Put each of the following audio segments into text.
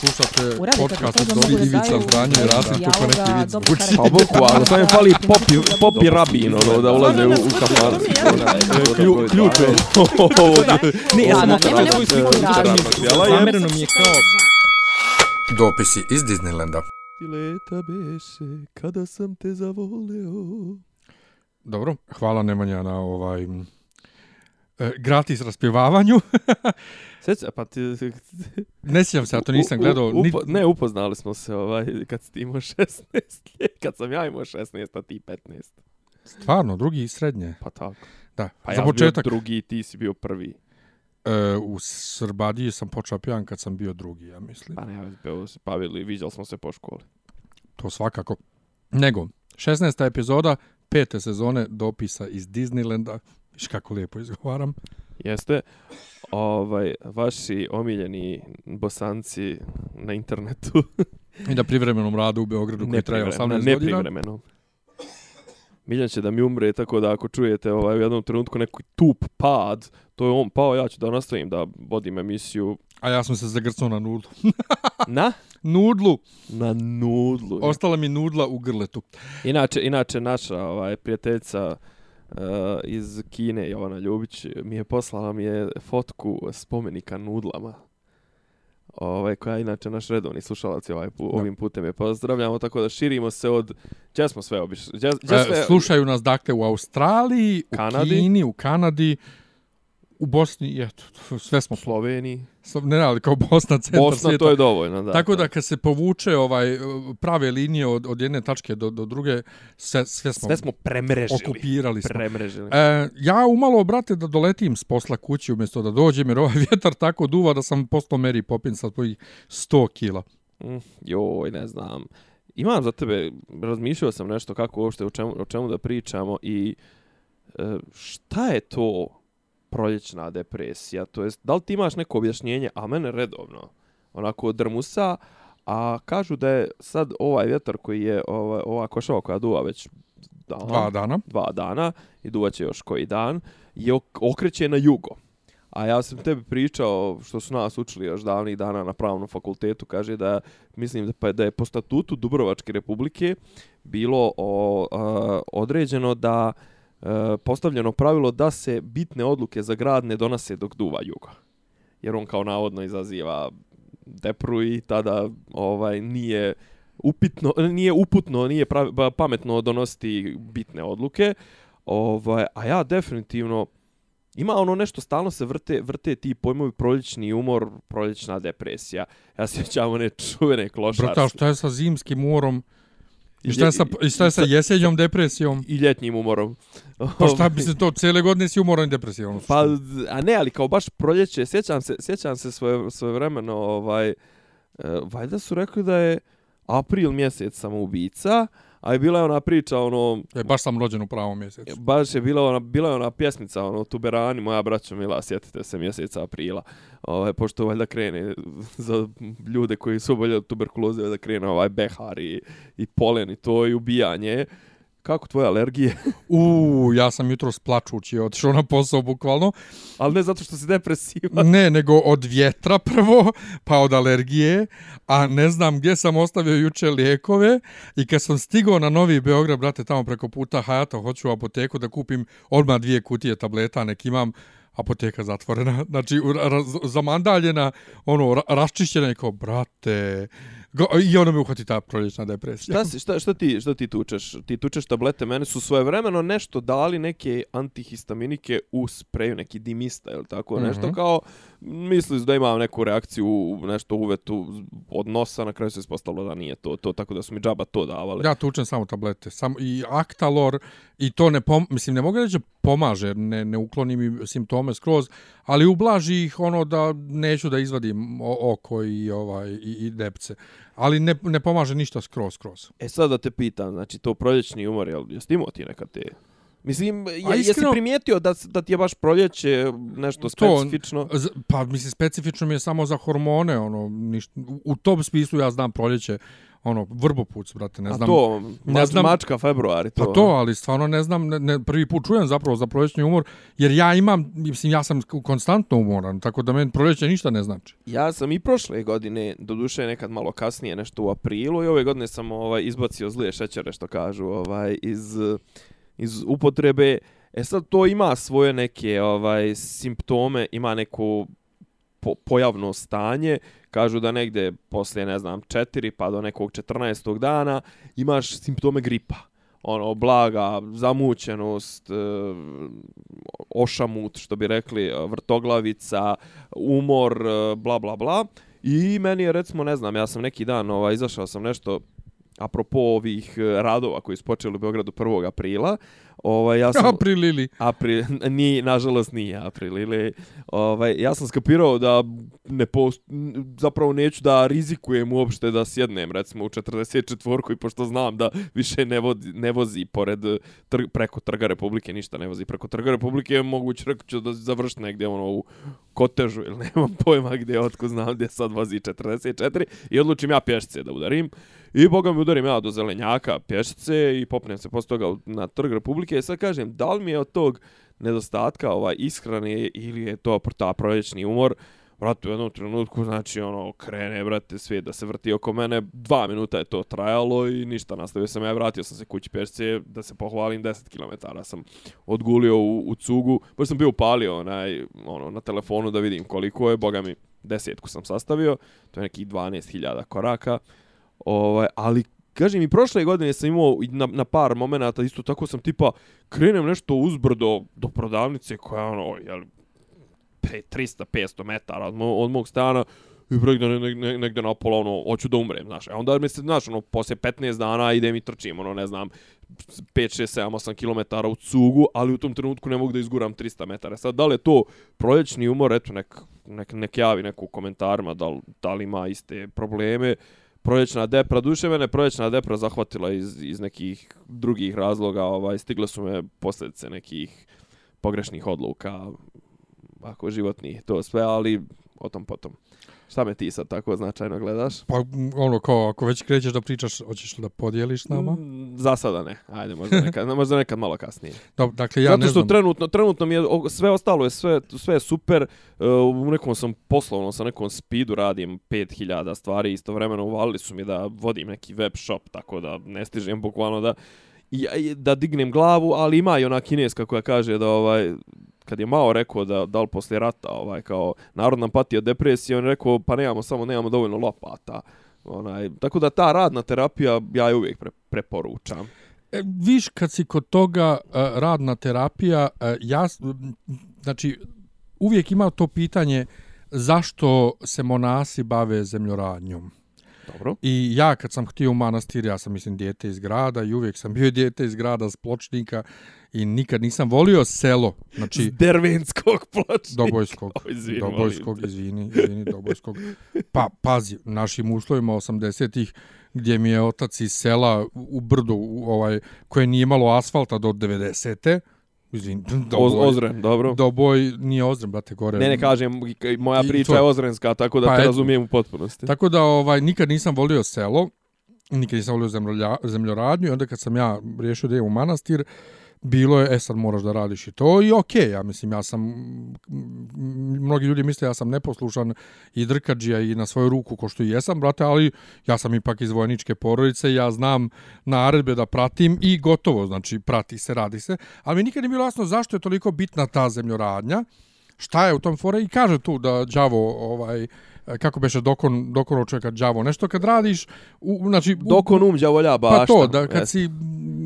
Slušate Uradite podcast to, od da Ivica Zdranje i Rasim neki vic dobro zvuči. karakter. Pa boku, ali sam je fali popi, popi rabin, ono, da ulaze u, u. Klju- Ključ je. Ne, ja sam svoju sliku mi je kao... Dopisi iz Disneylanda. Ti leta beše, kada sam te zavoleo. Dobro, hvala Nemanja na ovaj e, gratis raspjevavanju. Sjeća, pa ti... ne sjećam se, ja to nisam u- gledao. Ni, upo- ne, upoznali smo se ovaj, kad si ti imao 16 ljet, kad sam ja imao 16, a ti 15. stvarno, drugi i srednje. Pa tako. Da, Pa za ja početak. bio drugi, ti si bio prvi. E, u Srbadiji sam počeo pijan kad sam bio drugi, ja mislim. Pa ne, ja bio se bavili, viđali smo se po školi. To svakako. Nego, 16. epizoda pete sezone dopisa iz Disneylanda. Viš kako lijepo izgovaram. Jeste, ovaj, vaši omiljeni bosanci na internetu. I na privremenom radu u Beogradu koji traje 18 ne godina. privremeno. Miljan će da mi umre, tako da ako čujete ovaj, u jednom trenutku neki tup pad, to je on pao, ja ću da nastavim da vodim emisiju A ja sam se zagrcnuo na nudlu. na Nudlu! na nudlu. Ostala mi nudla u grletu. Inače, inače naša ovaj, prijateljica uh, iz Kine, Jovana Ljubić, mi je poslala mi je fotku spomenika nudlama. Ovaj, koja je inače naš redovni slušalac ovaj, pu, ovim putem je pozdravljamo, tako da širimo se od... Gdje smo sve obišli? Gdje, gdje E, sve... slušaju nas dakle u Australiji, u Kanadi. Kini, u Kanadi, u Bosni, eto, sve smo, U Sloveniji. ne ali kao Bosna, centar Bosna, svijeta. to je dovoljno, da. Tako da kad se povuče ovaj prave linije od, od jedne tačke do, do druge, sve, sve smo, Sve smo premrežili. okupirali. Smo. Premrežili. E, ja umalo, brate, da doletim s posla kući umjesto da dođem, jer ovaj vjetar tako duva da sam postao Mary Poppins sa tvojih 100 kila. Mm, joj, ne znam. Imam za tebe, razmišljao sam nešto kako uopšte o čemu, o čemu da pričamo i e, šta je to proljećna depresija? To jest, da li ti imaš neko objašnjenje, a mene redovno, onako drmusa, a kažu da je sad ovaj vjetar koji je, ova, ova košava koja duva već dan, Dva dana. dva dana i duvaće još koji dan, je ok okreće na jugo. A ja sam tebi pričao, što su nas učili još davnih dana na pravnom fakultetu, kaže da, mislim da, pa, da je po statutu Dubrovačke republike bilo o, a, određeno da postavljeno pravilo da se bitne odluke za grad ne donose dok duva jugo. Jer on kao navodno izaziva depru i tada ovaj nije upitno, nije uputno, nije pravi, ba- pametno donositi bitne odluke. Ovaj, a ja definitivno ima ono nešto stalno se vrte vrte ti pojmovi proljećni umor, proljećna depresija. Ja se sjećam one čuvene klošarske. Brata, šta je sa zimskim umorom? I šta sa, i šta sa jesenjom depresijom? i ljetnim umorom. Pa šta bi se to, cijele godine si umoran i depresivan? Pa, a ne, ali kao baš proljeće, sjećam se, sjećam se svoje, svoje vremeno, ovaj, e, valjda su rekli da je april mjesec samoubica, a je bila je ona priča, ono, E, baš sam rođen u pravom mjesecu. baš je bila ona, bila je ona pjesmica, ono, Tuberani, moja braća mila, sjetite se mjeseca aprila, ovaj, pošto valjda krene za ljude koji su oboljeli od tuberkuloze, valjda krene ovaj behar i, i polen i to i ubijanje. Kako tvoje alergije? U, ja sam jutro splačući otišao na posao bukvalno. Ali ne zato što si depresivan. Ne, nego od vjetra prvo, pa od alergije, a ne znam gdje sam ostavio juče lijekove i kad sam stigao na Novi Beograd, brate, tamo preko puta Hayata, hoću u apoteku da kupim odmah dvije kutije tableta, nek imam apoteka zatvorena, znači raz, zamandaljena, ono, ra, raščišćena i kao, brate, go, i ono me uhvati ta proljećna depresija. Šta, si, šta, šta, ti, šta ti tučeš? Ti tučeš tablete, mene su svojevremeno nešto dali neke antihistaminike u spreju, neki dimista ili tako, nešto Mhm. kao misli da imam neku reakciju, nešto uvetu od nosa, na kraju se ispostavilo da nije to, to tako da su mi džaba to davali. Ja tučem samo tablete, samo i Actalor i to ne pom, mislim ne mogu reći pomaže, ne ne ukloni mi simptome skroz, ali ublaži ih ono da neću da izvadim oko i ovaj i, i depce. Ali ne, ne pomaže ništa skroz skroz. E sad da te pitam, znači to proljećni umor, jel, jesi imao ti nekad te Mislim, je, A jesi iskreno- primijetio da, da ti je baš proljeće nešto To- specifično? Z- Pa, mislim, specifično mi je samo za hormone, ono, niš, u tom smislu ja znam proljeće, ono, vrbopuc, brate, ne A znam. to, ne mač, znam- mačka februari, to. Pa to, ali stvarno ne znam, ne, ne, prvi put čujem zapravo za proljećni umor, jer ja imam, mislim, ja sam konstantno umoran, tako da meni proljeće ništa ne znači. Ja sam i prošle godine, doduše nekad malo kasnije, nešto u aprilu, i ove godine sam ovaj izbacio zlije šećere, što kažu, ovaj iz, iz upotrebe. E sad to ima svoje neke ovaj simptome, ima neko po, pojavno stanje, kažu da negde poslije, ne znam, 4 pa do nekog 14. dana imaš simptome gripa. Ono, blaga, zamućenost, e, ošamut, što bi rekli, vrtoglavica, umor, e, bla, bla, bla. I meni je, recimo, ne znam, ja sam neki dan, ovaj, izašao sam nešto, apropo ovih e, radova koji su počeli u Beogradu 1. aprila, ovaj, ja sam... April ili... April, ni, nažalost nije april ili ovaj ja sam skapirao da ne post, zapravo neću da rizikujem uopšte da sjednem recimo u 44 i pošto znam da više ne vozi, ne vozi pored tr, preko trga Republike ništa ne vozi preko trga Republike moguće reći da završi negdje ono u kotežu ili nemam pojma gdje otko znam gdje sad vozi 44 i odlučim ja pješice da udarim I boga mi udarim ja do zelenjaka pješice i popnem se posle toga na trg Republike. I sad kažem, da li mi je od tog nedostatka ovaj ishrane ili je to ta proljećni umor, Brate, u jednom trenutku, znači, ono, krene, brate, svijet da se vrti oko mene. Dva minuta je to trajalo i ništa, nastavio sam ja, vratio sam se kući pešce, da se pohvalim, 10 km sam odgulio u, u cugu. Baš sam bio upalio onaj, ono, na telefonu da vidim koliko je, boga mi, desetku sam sastavio, to je nekih 12.000 koraka. Ovaj, ali kažem i prošle godine sam imao i na, na par momenata isto tako sam tipa krenem nešto uzbrdo do prodavnice koja je ono jel 300-500 metara od, mo, od mog stana i pregde ne, ne, negde na pola, ono, hoću da umrem, znaš. A onda mi se, znaš, ono, posle 15 dana idem i trčim, ono, ne znam, 5, 6, 7, 8 km u cugu, ali u tom trenutku ne mogu da izguram 300 metara. Sad, da li je to proljećni umor, eto, nek, nek, nek javi neku u komentarima da da li ima iste probleme proljećna depra, duše mene proljećna depra zahvatila iz, iz nekih drugih razloga, ovaj, stigle su me posljedice nekih pogrešnih odluka, ako životnih, to sve, ali o tom potom. Šta me ti sad tako značajno gledaš? Pa, ono, kao, ako već krećeš da pričaš, hoćeš li da podijeliš nama? Mm, Za sada ne. Ajde, možda nekad, možda nekad malo kasnije. Dob, dakle, ja Zato ne što znam. trenutno, trenutno mi je, sve ostalo je sve, sve je super. Uh, u nekom sam poslovno, sa nekom speedu radim 5000 stvari, istovremeno uvalili su mi da vodim neki web shop, tako da ne stižem bukvalno da i- da dignem glavu, ali ima i ona kineska koja kaže da ovaj kad je Mao rekao da da li posle rata ovaj kao narod nam pati od depresije, on je rekao pa nemamo samo nemamo dovoljno lopata. Onaj, tako da ta radna terapija ja je uvijek pre, preporučam. E, viš, kad si kod toga uh, radna terapija, uh, ja, s- m, znači, uvijek ima to pitanje zašto se monasi bave zemljoradnjom. Dobro. I ja kad sam htio u manastir, ja sam mislim dijete iz grada i uvijek sam bio dijete iz grada s pločnika i nikad nisam volio selo, znači Iz dervenskog pločnika. Dobojskog, Oj, izvini, Dobojskog, izvini, izvini, Dobojskog. Pa, pazi, našim uslovima 80-ih, gdje mi je otac iz sela u brdu, u ovaj, koje nije imalo asfalta do 90-te, izvini, Oz, Doboj, ozren, dobro. Doboj nije Ozren, brate, gore. Ne, ne kažem, moja priča to- je ozrenska, tako da Pa te eto. razumijem u potpunosti. Tako da ovaj nikad nisam volio selo, nikad nisam volio zemljoradnju i onda kad sam ja riješio da idem u manastir, bilo je, e sad moraš da radiš i to i okej, okay, ja mislim, ja sam, mnogi ljudi misle ja sam neposlušan i drkađija i na svoju ruku ko što i jesam, brate, ali ja sam ipak iz vojničke porodice, ja znam naredbe da pratim i gotovo, znači prati se, radi se, ali mi nikad nije bilo jasno zašto je toliko bitna ta zemljoradnja, šta je u tom fore i kaže tu da đavo ovaj kako beše dokon dokon čovjeka đavo nešto kad radiš u, znači u- Dokon um đavolja bašta. pa to da kad Jeste. si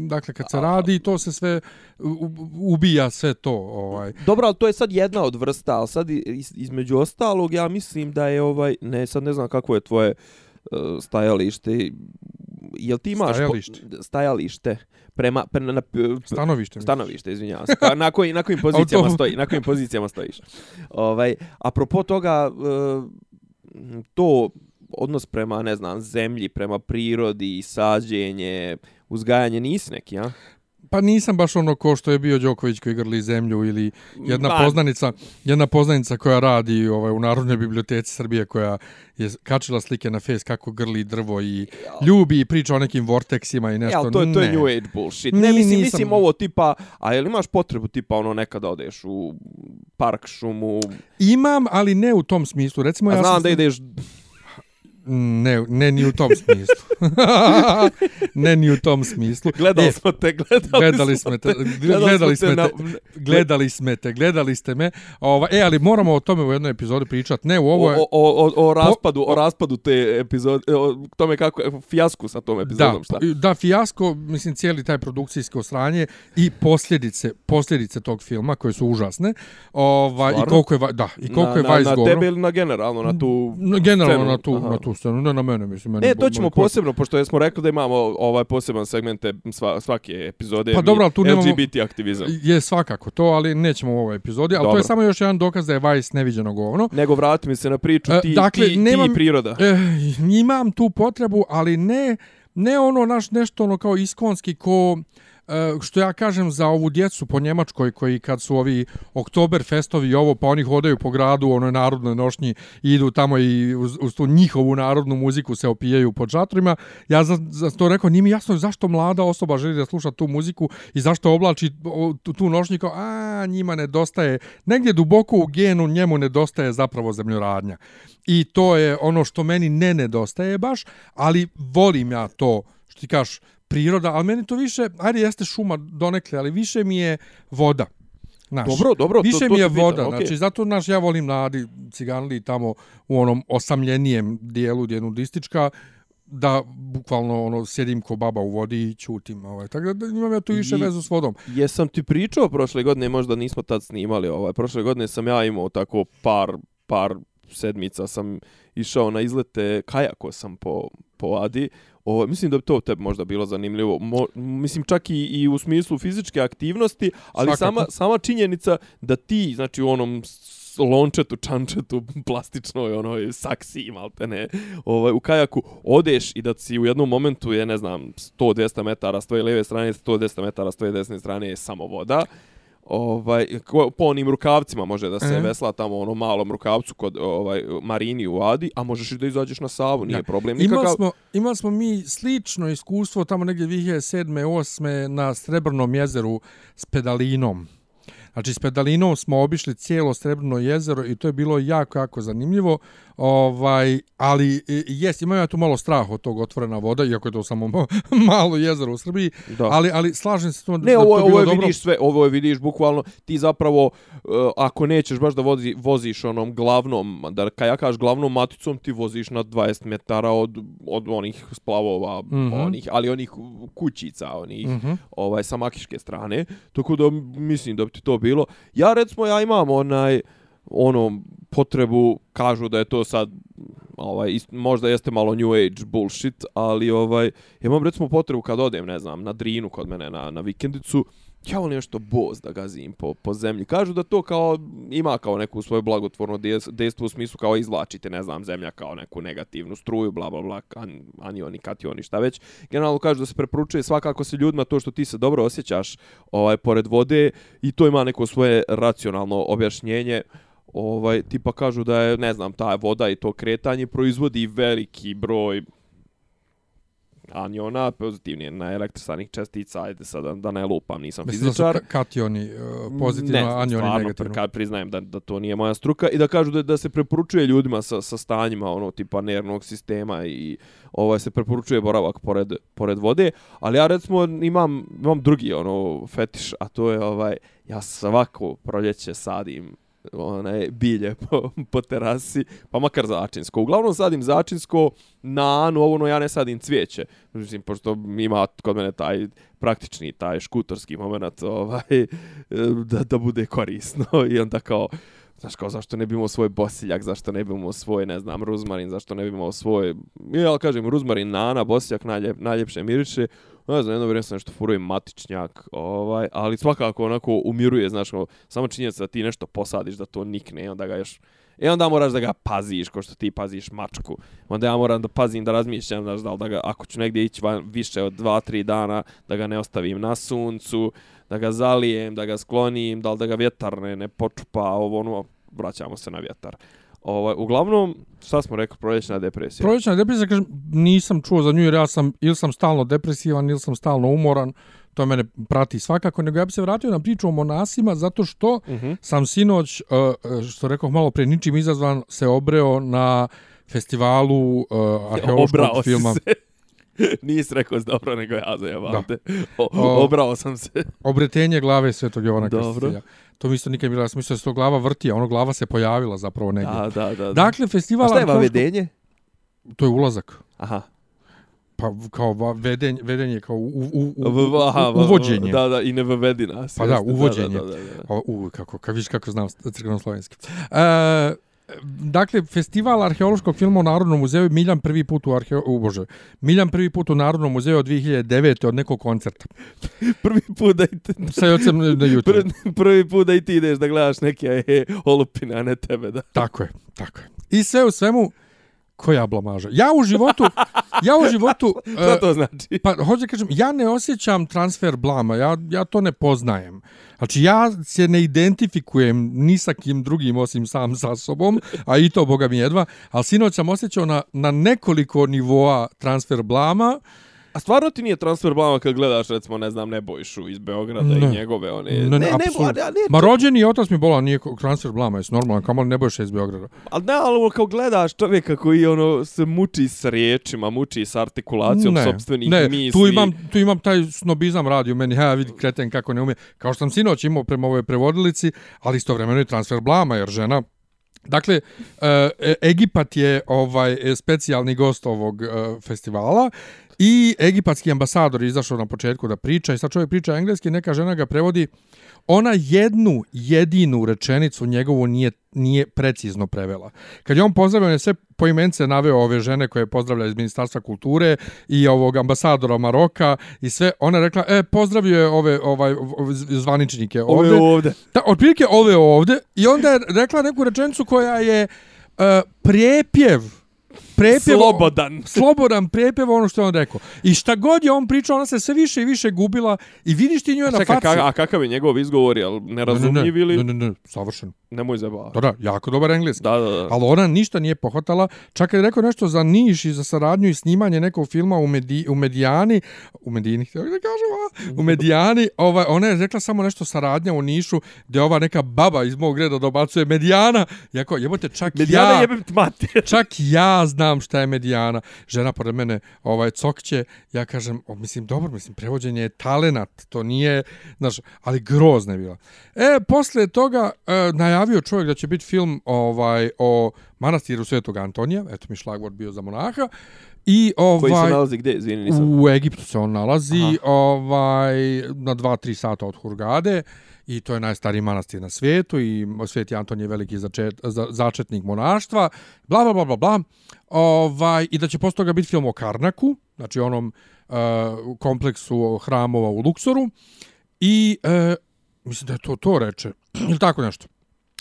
dakle kad se radi to se sve u- ubija sve to ovaj Dobro, ali to je sad jedna od vrsta, ali sad iz, između ostalog ja mislim da je ovaj, ne, sad ne znam kako je tvoje uh, stajalište, jel ti imaš po- Stajalište? stajalište prema, prema na, stanovište misliš? stanovište, izvinjavam se. Ka- Na kojim na kojim pozicijama stoji, na kojim pozicijama stojiš. Ovaj, apropo toga uh, to odnos prema, ne znam, zemlji, prema prirodi, sađenje, uzgajanje nisi neki, a? Pa nisam baš ono ko što je bio Đoković koji grli zemlju ili jedna Ma. poznanica, jedna poznanica koja radi ovaj u Narodnoj biblioteci Srbije koja je kačila slike na face kako grli drvo i ljubi i priča o nekim vorteksima i nešto. Jel, to, je, to je Ne. New Age bullshit. Ni- Ne, mislim, nisam- mislim ovo tipa, a jel imaš potrebu tipa ono nekada odeš u park, šumu, Imam, ali ne u tom smislu. Recimo a ja znam sam da ideš, Ne, ne ni u tom smislu. ne ni u tom smislu. gledali E, smo te, gledali, gledali smo te, gledali smo te, na- gledali smo te, gledali ste me. Ova, e, ali moramo o tome u jednoj epizodi pričati. Ne, u o, ovo je... o, o, o, raspadu, o raspadu te epizode, o tome kako, fijasku sa tom Da, epizodom, šta? da, fijasko, mislim, cijeli taj produkcijsko sranje i posljedice, posljedice tog filma koje su užasne. Ova, I koliko je, da, i koliko na, je Vice na, tebe ili na generalno, na tu Na- Generalno na tu, Aha. na tu scenu, ne na mene, mislim. Ne, to ćemo moj posebno, pošto smo rekli da imamo ovaj poseban segmente sva, svake epizode. Pa dobro, tu nemamo- LGBT aktivizam. Je svakako to, ali nećemo u ovoj epizodi. Ali to je Dobro. samo još jedan dokaz da je Vice neviđeno govno. Nego vrati mi se na priču E, ti, dakle, ti, nemam- ti i priroda. E, imam tu potrebu, ali ne, ne ono naš nešto ono kao iskonski ko e, E, što ja kažem za ovu djecu po Njemačkoj koji kad su ovi Oktoberfestovi i ovo pa oni hodaju po gradu u onoj narodnoj nošnji i idu tamo i uz, uz tu njihovu narodnu muziku se opijaju pod šatorima. Ja za, za to rekao, nije mi jasno zašto mlada osoba želi da sluša tu muziku i zašto oblači tu, tu nošnju kao, a njima nedostaje, negdje duboko u genu njemu nedostaje zapravo zemljoradnja. I to je ono što meni ne nedostaje baš, ali volim ja to, što ti kažeš, priroda, ali meni to više, ajde jeste šuma donekle, ali više mi je voda. Znaš, Dobro, dobro, to- više to mi je pitam, voda, okej. znači zato naš ja volim nadi ciganli tamo u onom osamljenijem dijelu gdje je nudistička, da bukvalno ono sjedim ko baba u vodi i ćutim ovaj tako da imam ja tu više I- vezu s vodom Jesam ti pričao prošle godine, možda nismo tad snimali, ovaj, prošle godine sam ja imao tako par, par sedmica sam išao na izlete, kajako sam po, po Adi, Ovo, mislim da bi to tebi možda bilo zanimljivo. Mo, mislim čak i, i u smislu fizičke aktivnosti, ali Svakako. sama, sama činjenica da ti, znači u onom lončetu, čančetu, plastičnoj, onoj saksi, malte ne, ovaj, u kajaku, odeš i da si u jednom momentu je, ne znam, 100-200 metara s tvoje lijeve strane, 110 metara s tvoje desne strane je samo voda. Ovaj, ko- po onim rukavcima može da se E. vesla tamo ono malom rukavcu kod ovaj Marini u Adi, a možeš i da izađeš na Savu, nije Da. problem Imali nikakav. smo, imali smo mi slično iskustvo tamo negdje 2007. 8. na Srebrnom jezeru s pedalinom. Znači, s pedalinom smo obišli cijelo Srebrno jezero i to je bilo jako, jako zanimljivo. Ovaj, ali, e, jes, imam ja tu malo strah od tog otvorena voda, iako je to samo ma- malo jezero u Srbiji, Da. ali, ali slažem se s tom Ne, da ovo, to ovo je dobro. vidiš sve, ovo je vidiš bukvalno, ti zapravo, uh, ako nećeš baš da vozi, voziš onom glavnom, da kajakaš glavnom maticom, ti voziš na 20 metara od, od onih splavova, mm. -hmm. onih, ali onih kućica, onih, mm. -hmm. ovaj, sa makiške strane, tako da mislim da bi ti to bilo. Ja recimo, ja imam onaj, ono, potrebu, kažu da je to sad, ovaj, ist, možda jeste malo new age bullshit, ali ovaj, ja imam recimo potrebu kad odem, ne znam, na Drinu kod mene na, na vikendicu, ja volim nešto boz da gazim po, po zemlji. Kažu da to kao ima kao neku svoje blagotvorno dejstvo u smislu kao izvlačite, ne znam, zemlja kao neku negativnu struju, bla, bla, bla, an, anioni, kationi, šta već. Generalno kažu da se preporučuje svakako se ljudima to što ti se dobro osjećaš ovaj, pored vode i to ima neko svoje racionalno objašnjenje. Ovaj, tipa kažu da je, ne znam, ta voda i to kretanje proizvodi veliki broj aniona, pozitivni na elektrisanih čestica, ajde sad da, da ne lupam, nisam Mislim da su fizičar. ka- kationi e, pozitivno, ne, anioni stvarno, negativno. Kad priznajem da, da to nije moja struka i da kažu da, da se preporučuje ljudima sa, sa stanjima ono tipa nervnog sistema i ovaj se preporučuje boravak pored, pored vode, ali ja recimo imam, imam drugi ono fetiš, a to je ovaj, ja svako proljeće sadim onaj bilje po, po terasi, pa makar začinsko. Uglavnom sadim začinsko, na anu, ovo no ja ne sadim cvijeće. Mislim, pošto ima kod mene taj praktični, taj škutorski moment, ovaj, da, da bude korisno. I onda kao, znaš kao, zašto ne bi imao svoj bosiljak, zašto ne bi imao svoj, ne znam, ruzmarin, zašto ne bi imao svoj, ja kažem, ruzmarin, nana, bosiljak najljep, najljepše miriše, ne znam, jedno vrijeme sam nešto furuje matičnjak, ovaj, ali svakako onako umiruje, znaš, kao, samo činjenica da ti nešto posadiš, da to nikne, onda ga još E onda moraš da ga paziš, ko što ti paziš mačku. Onda ja moram da pazim, da razmišljam, znaš, da, da ga, ako ću negdje ići van više od 2-3 dana, da ga ne ostavim na suncu, da ga zalijem, da ga sklonim, da li da ga vjetar ne, ne počupa, ovo ono, vraćamo se na vjetar. Ovaj, uglavnom, šta smo rekli, proljećna depresija? Proljećna depresija, kažem, nisam čuo za nju jer ja sam, ili sam stalno depresivan, ili sam stalno umoran, to mene prati svakako, nego ja bi se vratio na priču o monasima, zato što uh Mhm. -huh. sam sinoć, uh, što rekao malo pre, ničim izazvan, se obreo na festivalu uh, arheološkog Obrao filma. se. Nisi rekao dobro, nego ja te. O, O- obrao sam se. Obretenje glave Svetog Jovana Dobro. Krstitelja. To mi isto nikad nije bilo, ja sam mislio da se to glava vrti, a ono glava se pojavila zapravo negdje. Da, da, da. da. Dakle, festival... A šta je vavedenje? To je ulazak. Aha. Pa kao vedenje, vedenje kao u, u, u, uvođenje. Da, da, i ne vevedi nas. Pa da, uvođenje. Da, da, da, da. U, kako, kako viš kako znam crkveno-slovenski. E, dakle, festival arheološkog filma u Narodnom muzeju Miljan prvi put u arheo... U, bože, Miljan prvi put u Narodnom muzeju od 2009. od nekog koncerta. Prvi put da i te, Sa ocem na YouTube. prvi, prvi put da i ti ideš da gledaš neke e, olupine, a ne tebe, da. Tako je, tako je. I sve u svemu, koja blamaža. Ja u životu, ja u životu... Šta e, to znači? Pa, hoću da kažem, ja ne osjećam transfer blama, ja, ja to ne poznajem. Znači, ja se ne identifikujem ni sa kim drugim osim sam sa sobom, a i to, boga mi jedva, ali sinoć sam osjećao na, na nekoliko nivoa transfer blama, A stvarno ti nije transfer blama kad gledaš, recimo, ne znam, Nebojšu iz Beograda Ne. i njegove, one... Ne, ne, ne, apsolutno. a ne, Ma rođeni otac mi bola, nije transfer blama, jesi normalan, kamo li ne bojiš iz Beograda. Ali ne, ali kao gledaš čovjeka koji ono se muči s riječima, muči s artikulacijom ne, sopstvenih ne, misli. tu imam, tu imam taj snobizam radio meni, ha, vidi kreten kako ne umije. Kao što sam sinoć imao prema ovoj prevodilici, ali istovremeno i transfer blama, jer žena Dakle, e, Egipat je ovaj e, specijalni gost ovog e, festivala i egipatski ambasador je izašao na početku da priča i sad čovjek priča engleski, neka žena ga prevodi ona jednu jedinu rečenicu njegovu nije, nije precizno prevela. Kad je on pozdravio, on je sve poimence naveo ove žene koje pozdravlja iz Ministarstva kulture i ovog ambasadora Maroka i sve. Ona je rekla, e, pozdravio je ove ovaj, zvaničnike ovde. Ove ovde. Da, otprilike ove ovde. I onda je rekla neku rečenicu koja je uh, prijepjev. Prijepjev, Slobodan. Slobodan prijepjev ono što je on rekao. I šta god je on pričao, ona se sve više i više gubila i vidiš ti njoj na faci. ka, a kakav je njegov izgovor, jel nerazumljiv ili... Ne, ne, ne, savršeno. Nemoj zabavati. Da, da, jako dobar engleski. Da, da, da. Ali ona ništa nije pohvatala. Čak je rekao nešto za Niš i za saradnju i snimanje nekog filma u, Medi, u Medijani, u Medini, htio da kažem, a, u Medijani, ovaj, ona je rekla samo nešto saradnja u Nišu, gdje ova neka baba iz mog reda dobacuje Medijana. Jako, jebote, čak Medijana ja... jebem ti mater. Čak ja znam šta je medijana. Žena pored mene ovaj cokće, ja kažem, o, mislim dobro, mislim prevođenje je talenat, to nije, znaš, ali grozna je bila. E, posle toga e, najavio čovjek da će biti film ovaj o manastiru Svetog Antonija, eto mi šlagvort bio za monaha. I Koji se ovaj nalazi gdje, izvini, nisam. u Egiptu se on nalazi, Aha. ovaj na 2-3 sata od Hurgade i to je najstariji manastir na svijetu i Sveti Anton je veliki začet, za, začetnik monaštva, bla, bla, bla, bla, bla. Ovaj, I da će posle toga biti film o Karnaku, znači onom uh, kompleksu hramova u Luksoru. I uh, mislim da je to to reče. Ili tako nešto.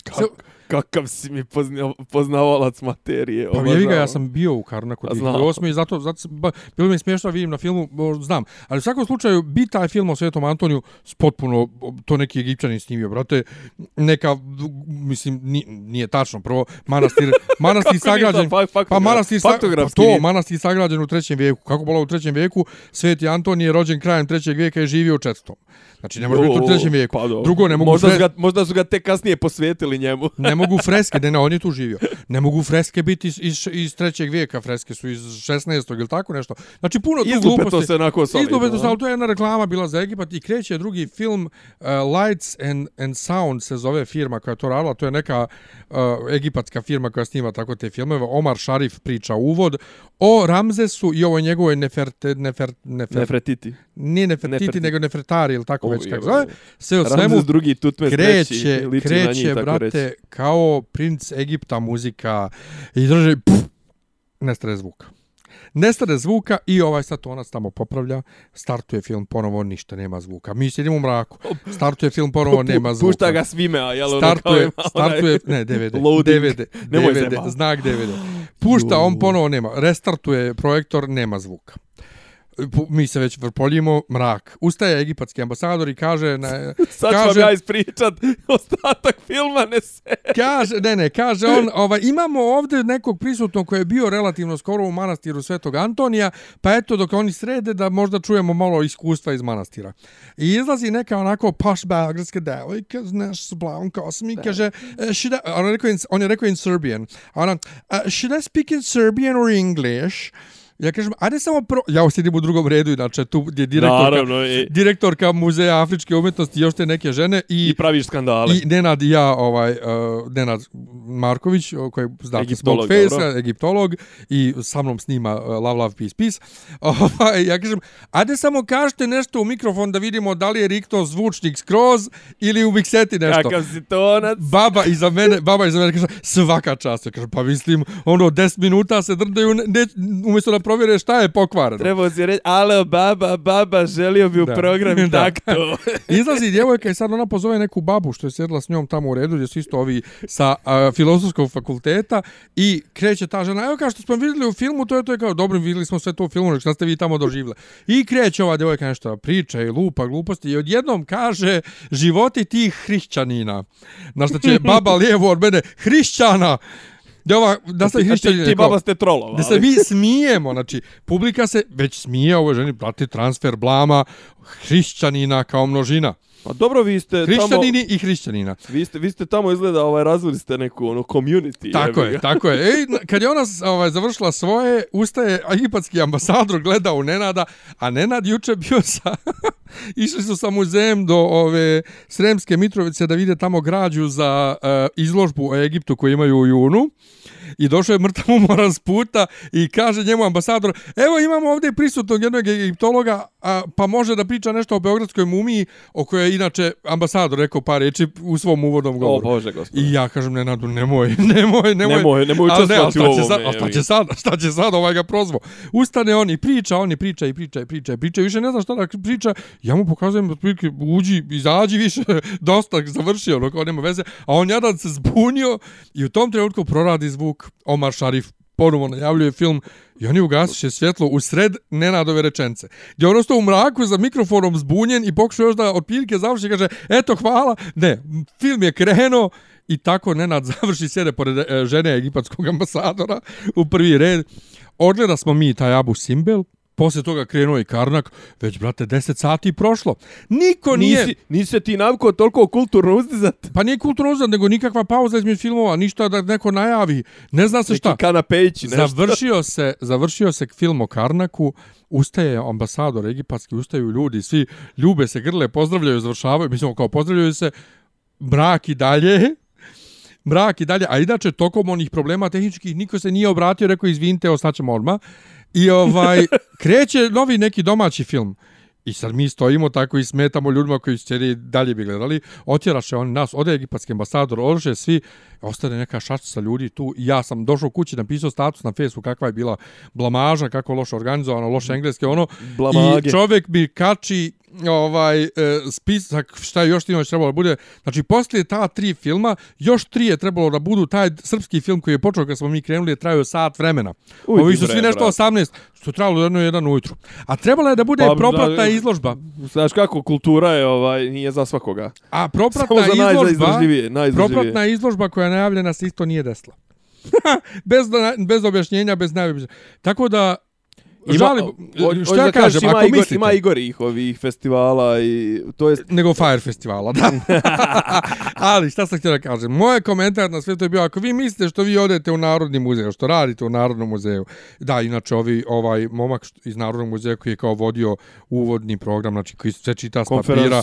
Kak, kakav si mi pozna, poznavalac materije. Pa jevi ga, ja sam bio u Karnaku A znam. 2008. i zato, zato ba, bilo mi je smiješno vidim na filmu, bo, znam. Ali u svakom slučaju, bi taj film o Svetom Antoniju potpuno, to neki egipćanin snimio, brate, neka, mislim, ni, nije tačno, prvo, manastir, manastir sagrađen, Pa manastir sa, pa to, nije- manastir sagrađen u trećem vijeku. Kako bilo u trećem vijeku? Sveti Anton je rođen krajem trećeg vijeka i živio u četvrtom. Znači ne može biti u trećem vijeku. Pa. Drugo, ne mogu možda, su ga, možda su ga tek kasnije posvetili njemu. ne mogu freske, ne, ne, on je tu živio. Ne mogu freske biti iz, iz, iz trećeg vijeka, freske su iz 16. ili tako nešto. Znači puno tu Izlupe gluposti. to se onako solidno. Izlupe to se, ali to je jedna reklama bila za Egipat i kreće drugi film uh, Lights and, and Sound se zove firma koja to radila. To je neka uh, egipatska firma koja snima tako te filmove. Omar Sharif priča uvod o Ramzesu i ovoj njegovoj Neferte, nefer, nefer, Nefretiti. Nije Nefertiti, Nefertiti. nego Nefertari ili tako O, već kako zove. Sve u svemu drugi Tutmez kreće, treći, njih, kreće, tako brate, reći. kao princ Egipta muzika i drže, pff, nestaje zvuk. nestane zvuka i ovaj satonac tamo popravlja, startuje film ponovo, ništa, nema zvuka. Mi sjedimo u mraku, startuje film ponovo, nema zvuka. Pušta ga svime, a jel ono startuje, kao startuje, ne, DVD, loading. DVD, DVD, zajebavati. znak DVD. Pušta, on ponovo nema, restartuje projektor, nema zvuka. Mi se već vrpoljimo, mrak. Ustaje egipatski ambasador i kaže... Na, Sad ću vam ja ispričat ostatak filma, ne se. kaže, ne, ne, kaže on, ovaj, imamo ovdje nekog prisutnog koji je bio relativno skoro u manastiru Svetog Antonija, pa eto dok oni srede da možda čujemo malo iskustva iz manastira. I izlazi neka onako paš beogradska devojka, znaš, s blavom kosom i kaže, "Uh, should I, on, je rekao in, on je rekao in Serbian, ona, "Uh, should I speak in Serbian or English? Ja kažem, ajde samo pro... Ja sjedim u drugom redu, inače tu je direktorka, Naravno, i, direktorka Muzeja Afričke umjetnosti i još te neke žene i, i praviš skandale. i Nenad i ja, ovaj, uh, Nenad Marković, koji znate Egiptolog, Face, egiptolog, i sa mnom snima uh, Love, Love, Peace, Peace. Ovaj, ja kažem, ajde samo kažete nešto u mikrofon da vidimo da li je Rikto zvučnik skroz ili u mikseti nešto. Kakav si tonac. Baba iza mene, baba iza mene kaže, svaka čast. Ja kažem, pa mislim, ono, 10 minuta se drndaju, ne, ne, umjesto da provjere šta je pokvareno. Trebao si reći, alo, baba, baba, želio bi u Da. program Da. takto. Izlazi djevojka i sad ona pozove neku babu što je sjedila s njom tamo u redu, gdje su isto ovi sa a, filozofskog fakulteta i kreće ta žena, evo kao što smo vidjeli u filmu, to je to je kao, dobro, vidjeli smo sve to u filmu, šta ste vi tamo doživjeli. I kreće ova djevojka nešto priča i lupa gluposti i odjednom kaže životi tih hrišćanina. Na što će baba lijevo od mene, hrišćana! Da ova, da sam A ti, hrišćanin. ti baba ste trolovali. Da se mi smijemo, znači, publika se već smije ovoj ženi, prati transfer blama hrišćanina kao množina. Pa dobro, vi ste tamo... Hrišćanini i hrišćanina. Vi ste, vi ste tamo izgleda ovaj razvili ste neku ono community. Tako je, tako je. Ej, kad je ona ovaj, završila svoje, ustaje egipatski ambasador, gleda u Nenada, a Nenad juče bio sa... Išli su sa muzejem do ove Sremske Mitrovice da vide tamo građu za uh, izložbu o Egiptu koju imaju u junu. I došao je mrtav umoran s puta i kaže njemu ambasador, evo imamo ovdje prisutnog jednog egiptologa, a, pa može da priča nešto o Beogradskoj mumiji, o kojoj je inače ambasador rekao par reči u svom uvodnom O govoru. Bože, gospod. I ja kažem Nenadu, nemoj, nemoj, nemoj. Nemoj, nemoj Ali ne, u šta će ovome, sad, a šta će sad, šta će sad, ovaj ga prozvo. Ustane on i priča, on i priča i priča i priča i priča, više ne zna šta da priča. Ja mu pokazujem, otprilike, uđi, izađi više, dosta, završio, ono, kao nema veze. A on jadan se zbunio i u tom trenutku proradi zvuk Omar Sharif ponovo najavljuje film i oni ugasiše svjetlo u sred Nenadove rečence. Gdje on ostao u mraku za mikrofonom zbunjen i pokušao još da otprilike završi i kaže eto hvala. Ne, film je krenuo i tako Nenad završi sjede pored e, žene egipatskog ambasadora u prvi red. Odgleda smo mi taj Abu Simbel, Poslije toga krenuo i Karnak, već, brate, 10 sati prošlo. Niko nije... Nisi, nisi se ti naviko toliko kulturno uzdizat. Pa nije kulturno uzad, nego nikakva pauza između filmova, ništa da neko najavi. Ne zna se šta. Neki kanapejići, nešto. Završio se, završio se film o Karnaku, ustaje ambasador egipatski, ustaju ljudi, svi ljube se, grle, pozdravljaju, završavaju, mislim kao pozdravljaju se, mrak i dalje, mrak i dalje, a inače tokom onih problema tehničkih niko se nije obratio, rekao izvinite, ostaćemo odmah. I ovaj, kreće novi neki domaći film. I sad mi stojimo tako i smetamo ljudima koji će dalje bi gledali. Otjeraše oni nas, ode egipatski ambasador, oruže svi, ostane neka šačica ljudi tu. I ja sam došao kući, napisao status na Facebooku kakva je bila blamaža, kako loše organizovano, loše engleske, ono. Blamage. I čovjek mi kači ovaj e, spisak šta još tinoć trebalo da bude. Znači, poslije ta tri filma, još tri je trebalo da budu taj srpski film koji je počeo kad smo mi krenuli, je trajao sat vremena. Uj, Ovi su svi nešto brate. 18, što je trebalo jedno jedan ujutru. A trebalo je da bude Pa, propratna da, izložba. Znaš kako, kultura je, ovaj, nije za svakoga. A propratna Samo za izložba, najizdržljivije, propratna izložba koja je najavljena se isto nije desila. bez, bez objašnjenja, bez najavljenja. Tako da, žalim, ho- što hoćeš ja kažem, ima ako Igor, mislite, Ima Igorih ovih festivala i to je nego Fire festivala, da. Ali šta sam htio da kažem, moj komentar na sve to je bio, ako vi mislite što vi odete u Narodni muzej, što radite u Narodnom muzeju, da, inače ovi, ovaj momak iz Narodnog muzeja koji je kao vodio uvodni program, znači koji sve čita s papira,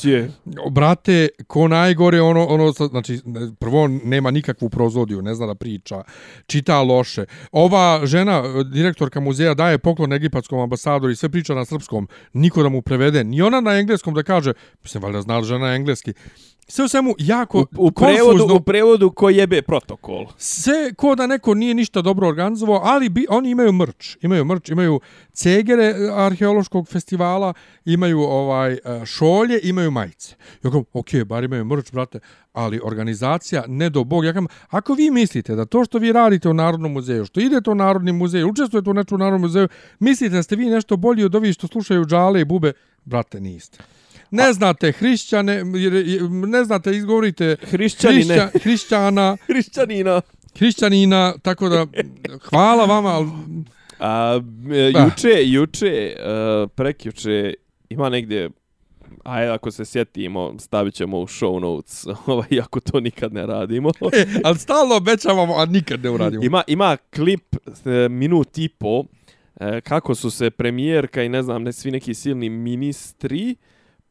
brate, ko najgore, ono, ono, znači, prvo nema nikakvu prozodiju, ne zna da priča, čita loše. Ova žena, direktorka muzeja, daje poklon egipatskom ambasadoru i sve priča na srpskom, niko da mu prevede, ni ona na engleskom da kaže, mislim, valjda zna žena engleski, Sve u svemu jako U, u, prevodu, konfuzno. u prevodu ko jebe protokol. Sve ko da neko nije ništa dobro organizovao, ali bi, oni imaju mrč. Imaju mrč, imaju cegere e, arheološkog festivala, imaju ovaj e, šolje, imaju majice. Ja kažem, ok, bar imaju mrč, brate, ali organizacija, ne do bog. Ja kažem, ako vi mislite da to što vi radite u Narodnom muzeju, što idete u Narodni muzej, učestvujete u nečem u Narodnom muzeju, mislite da ste vi nešto bolji od ovih što slušaju džale i bube, brate, niste. Ne znate hrišćane, ne znate, izgovorite Hrišćanine. hrišća, hrišćana, Hrišćanina. hrišćanina, tako da hvala vama, ali A, e, juče, juče, e, prekjuče, ima negdje, ajde ako se sjetimo, stavit ćemo u show notes, ovaj, iako to nikad ne radimo. e, ali stalno obećavamo, a nikad ne uradimo. Ima, ima klip e, minut i po kako su se premijerka i ne znam, ne svi neki silni ministri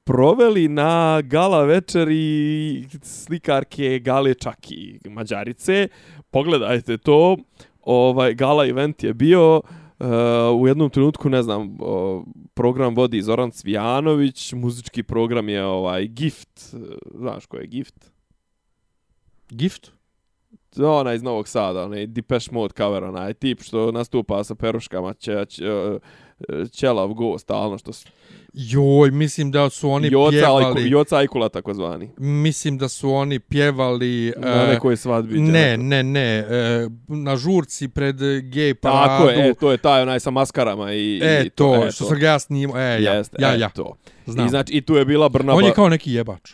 proveli na gala večeri slikarke Gale Čaki, Mađarice. Pogledajte to. Ovaj gala event je bio Uh, u jednom trenutku, ne znam, o, program vodi Zoran Cvijanović, muzički program je ovaj Gift, znaš ko je Gift? Gift? Onaj iz Novog Sada, onaj Depeche Mode cover, onaj tip što nastupa sa peruškama, će, će, ćelav go stalno, što su Joj, mislim da su oni Joca, pjevali... Ajku, Joca Ajkula takozvani. Mislim da su oni pjevali... Na e, nekoj svadbi. Ne, ne, ne. e, na žurci pred gej paradu. Tako je, e, to je taj onaj sa maskarama i... E, i to, e, što sam ga ja snimao. E, ja, Jeste, ja, e, ja. to. Znam. I znači, i tu je bila Brnaba... On je kao neki jebač.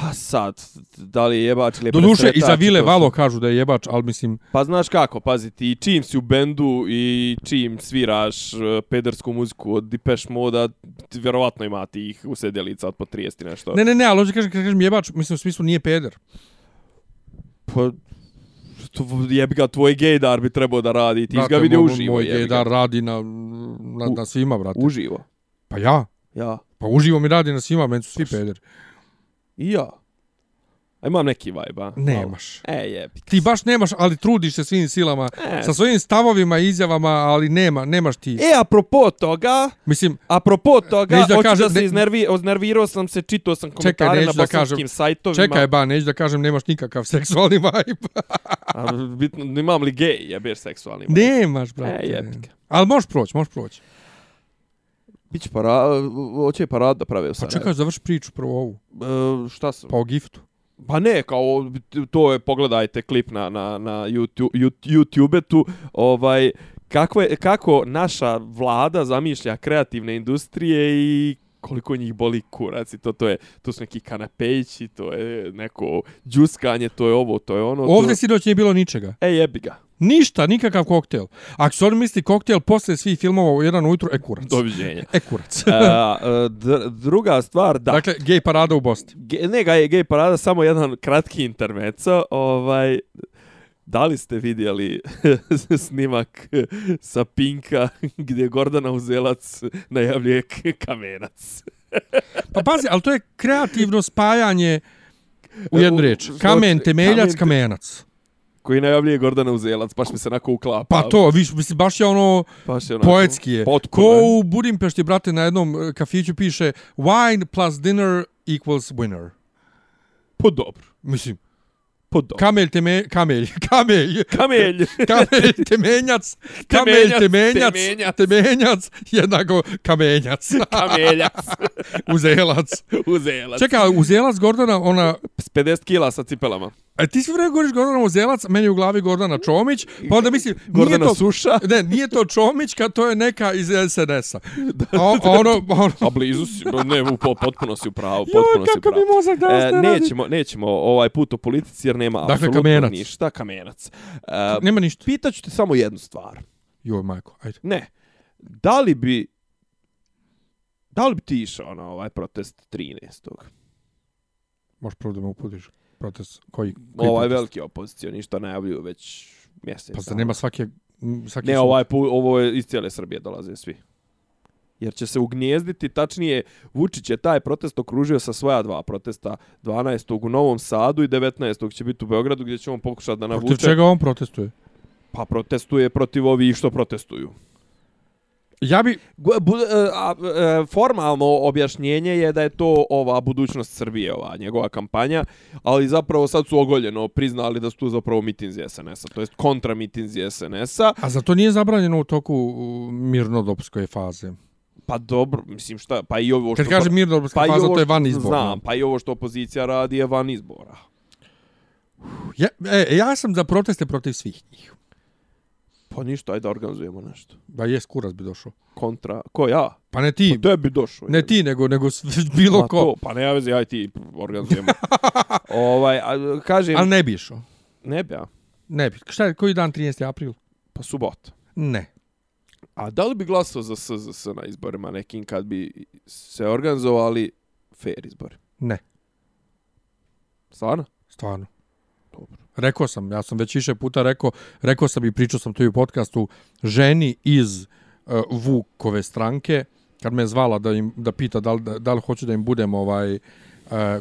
Pa sad, da li je jebač ili je Do duše, presretač, i za Vile Valo kažu da je jebač, ali mislim... Pa znaš kako, pazi ti, čim si u bendu i čim sviraš uh, pedersku muziku od Depeche Moda, vjerovatno ima tih usedjelica od po 30 i nešto. Ne, ne, ne, ali hoću kažem, kad kažem jebač, mislim u smislu nije peder. Pa, jebi ga, tvoj gejdar bi trebao da radi, ti Brate, ga vidio uživo. Moj gaydar radi na, na, na svima, brate. Uživo, Pa ja. ja. Pa uživo mi radi na svima, meni su svi pederi. I ja. A imam neki vibe, a? Nemaš. Malo. E, jebi. Ti baš nemaš, ali trudiš se svim silama. E. Sa svojim stavovima i izjavama, ali nema, nemaš ti. E, apropo toga, Mislim, apropo toga, Neću da hoću kažem- da se ne- iznervi, oznervirao sam se, čitao sam komentare neću na da bosanskim kažem. sajtovima. čekaj ba, neću da kažem nemaš nikakav seksualni vibe. A, bitno, imam li gej, jebeš seksualni. vibe. nemaš, brate. E, jebi. Ali možeš proći, možeš proći. Biće para, hoće parad da prave u Pa čekaj, završi priču prvo ovu. E, šta sam? Pa o giftu. Pa ne, kao to je pogledajte klip na na na YouTube YouTube tu ovaj kako je kako naša vlada zamišlja kreativne industrije i koliko njih boli kurac i to to je to su neki kanapejići, to je neko džuskanje, to je ovo, to je ono. Ovdje to... sinoć nije bilo ničega. E jebi ga. Ništa, nikakav koktel. Ako se oni misli koktel posle svih filmova u jedan ujutru, e kurac. Doviđenja. E kurac. A, dr druga stvar, da. Dakle, gej parada u Bosni. Ge, ne, gej, gej parada, samo jedan kratki intermeco. Ovaj, da li ste vidjeli snimak sa Pinka gdje Gordana Uzelac najavljuje kamenac? Pa pazi, ali to je kreativno spajanje u jednu riječ. Kamen, temeljac, kamen te- kamenac. Koji najavljuje Gordana Uzelac, baš mi se onako uklapa. Pa to, viš, mislim, baš je ono baš je onako, poetski je. potpuno Ko u Budimpešti, brate, na jednom e, kafiću piše wine plus dinner equals winner. Po dobro. Mislim, Po dobro. kamelj, teme, kamelj, kamelj, Kamelj. kamelj, temenjac, kamelj, Temenjac, temenjac, temenjac. jednako kamenjac, Kameljac. uzelac. Uzelac. Čekaj, uzelac Gordana, ona, S 50 kila sa cipelama. A ti svi vreme govoriš Gordana uzelac, a meni u glavi Gordana Čomić, pa onda mislim, nije Gordana to, Suša. ne, nije to Čomić, kad to je neka iz SNS-a. A ono, ono, A blizu si, ne, u, po- potpuno si u pravu, joj, potpuno si u kako mi pravu. mozak danas E, ne radi. nećemo, nećemo ovaj put o politici jer nema Dakle, apsolutno kamenac. ništa. Kamenac. E, Nema ništa. pitaću te samo jednu stvar. Joj, majko, ajde. Ne. Da li bi da li bi ti išao na ovaj protest 13. Možeš prvo da me uputiš protest koji, koji Ovaj protest? veliki opozicija ništa najavljuju već mjesec. Pa dana. nema svake... m, svaki Ne, sud. ovaj pu, ovo je iz cijele Srbije dolaze svi. Jer će se ugnjezditi, tačnije, Vučić je taj protest okružio sa svoja dva protesta, 12. u Novom Sadu i 19. će biti u Beogradu, gdje će on pokušati da Protiv navuče. čega on protestuje? Pa protestuje protiv ovih što protestuju. Ja bi, Bu, e, a, e, formalno objašnjenje je da je to ova budućnost Srbije, ova njegova kampanja, ali zapravo sad su ogoljeno priznali da su tu zapravo mitinzi SNS-a, to jest kontra mitinzi SNS-a. a za to nije zabranjeno u toku u, mirnodopske faze. Pa dobro, mislim šta, pa i ovo što... Kad kaže mirnodopska pa faza, to je van izbora. Znam, pa i ovo što opozicija radi je van izbora. Ja, e, ja sam za proteste protiv svih njih. Pa ništa, ajde da organizujemo nešto. Ba jes, kurac bi došao. Kontra, ko ja? Pa ne ti, Pa bi došao. ne ti, nego, nego bilo Pa ko. To, pa ne vezi, aj ti organizujemo. ovaj, a, kažem, Ali ne bi išao. ne bi, a? Ne bi. Šta je, koji dan 13. april? Pa subota. Ne. A da li bi glasao za SZS na izborima nekim kad bi se organizovali fair izbori? Ne. Stvarno? Stvarno. Rekao sam, ja sam već više puta rekao, rekao sam i pričao sam to i u podcastu, ženi iz uh, Vukove stranke, kad me zvala da, im, da pita da li, da, li hoću da im budem ovaj uh,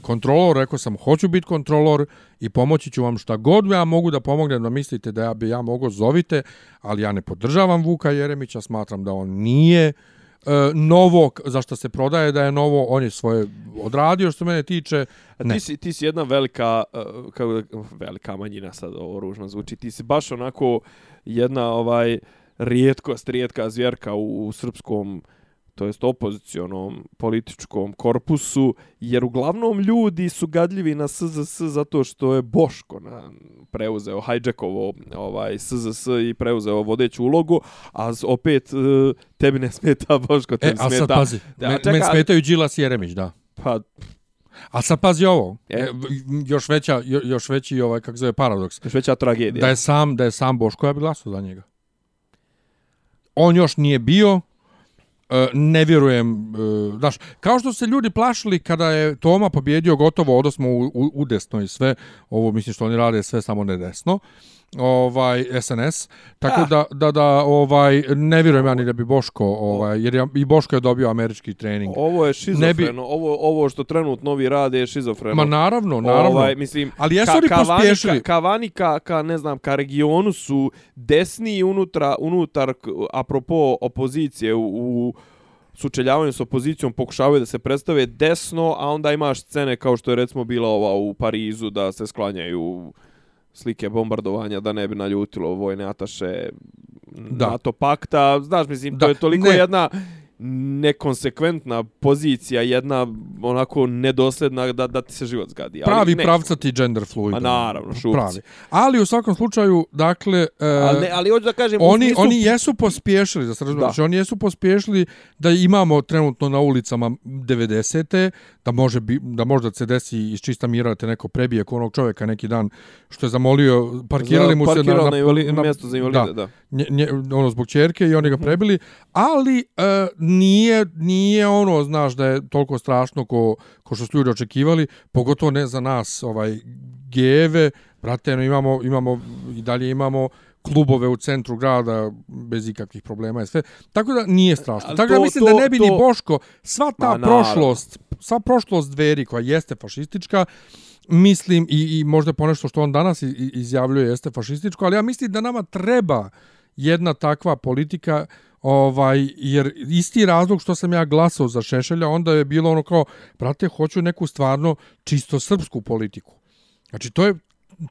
kontrolor, rekao sam hoću biti kontrolor i pomoći ću vam šta god ja mogu da pomognem da mislite da ja bi ja mogo zovite, ali ja ne podržavam Vuka Jeremića, smatram da on nije uh, novo, k- za što se prodaje da je novo, on je svoje odradio što mene tiče, Ne. ti si, ti si jedna velika, uh, kako da, velika manjina sad ovo ružno zvuči, ti si baš onako jedna ovaj rijetkost, rijetka zvjerka u, u srpskom to jest opozicionom političkom korpusu, jer uglavnom ljudi su gadljivi na SZS zato što je Boško na, preuzeo hijackovo ovaj, SZS i preuzeo vodeću ulogu, a opet e, tebi ne smeta Boško, E, tebi a sad smeta... pazi, Da, men, ali- smetaju Đilas i Jeremić, da. Pa, A sad pazi ovo, E. e, još veća jo- još veći ovaj kako zove paradoks. još veća tragedija. Da je sam da je sam Boško ja bi glasao za njega. On još nije bio e, ne vjerujem, e, znaš, kao što se ljudi plašili kada je Toma pobjedio gotovo odnosno u, u, u desno i sve, ovo mislim što oni rade sve samo ne desno, ovaj SNS, tako Ah. da, da, da ovaj, ne vjerujem ja ni da bi Boško, ovaj, jer je, i Boško je dobio američki trening. Ovo je šizofreno, bi- ovo, ovo što trenutno ovi rade je šizofreno. Ma naravno, naravno. Ovaj, mislim, Ali jesu ka, oni ka pospješili? Ka, ka ne znam, ka regionu su desni unutra, unutar, apropo opozicije u, u sučeljavanju s opozicijom pokušavaju da se predstave desno, a onda imaš scene kao što je recimo bila ova u Parizu da se sklanjaju slike bombardovanja da ne bi naljutilo vojne ataše Da. NATO pakta. Znaš, mislim, to Da, je toliko ne. jedna nekonsekventna pozicija, jedna onako nedosljedna da, da ti se život zgadi. Ali pravi ne, pravcati gender fluid. Ma naravno, šupci. Pravi. Ali u svakom slučaju, dakle, e, Ali, ne, ali hoću da kažem, oni, smislu- oni jesu pospješili, da se razumije, Da. znači oni jesu pospješili da imamo trenutno na ulicama 90. da može bi, da možda se desi iz čista mira da te neko prebije ko onog čovjeka neki dan što je zamolio, parkirali mu se na, na, na, invali, mjesto za invalide, da. Nje, nje, ono zbog ćerke i oni Mhm. ga prebili, ali e, nije, nije ono, znaš, da je toliko strašno ko, ko što su ljudi očekivali, pogotovo ne za nas, ovaj, geve, brate, no, imamo, imamo, i dalje imamo klubove u centru grada bez ikakvih problema i sve. Tako da nije strašno. Ali Tako da to- mislim to- da ne bi ni to- Boško, sva ta Ma, prošlost, sva prošlost dveri koja jeste fašistička, mislim i, i možda ponešto što on danas izjavljuje jeste fašističko, ali ja mislim da nama treba jedna takva politika ovaj jer isti razlog što sam ja glasao za Šešelja onda je bilo ono kao brate hoću neku stvarno čisto srpsku politiku. Znači to je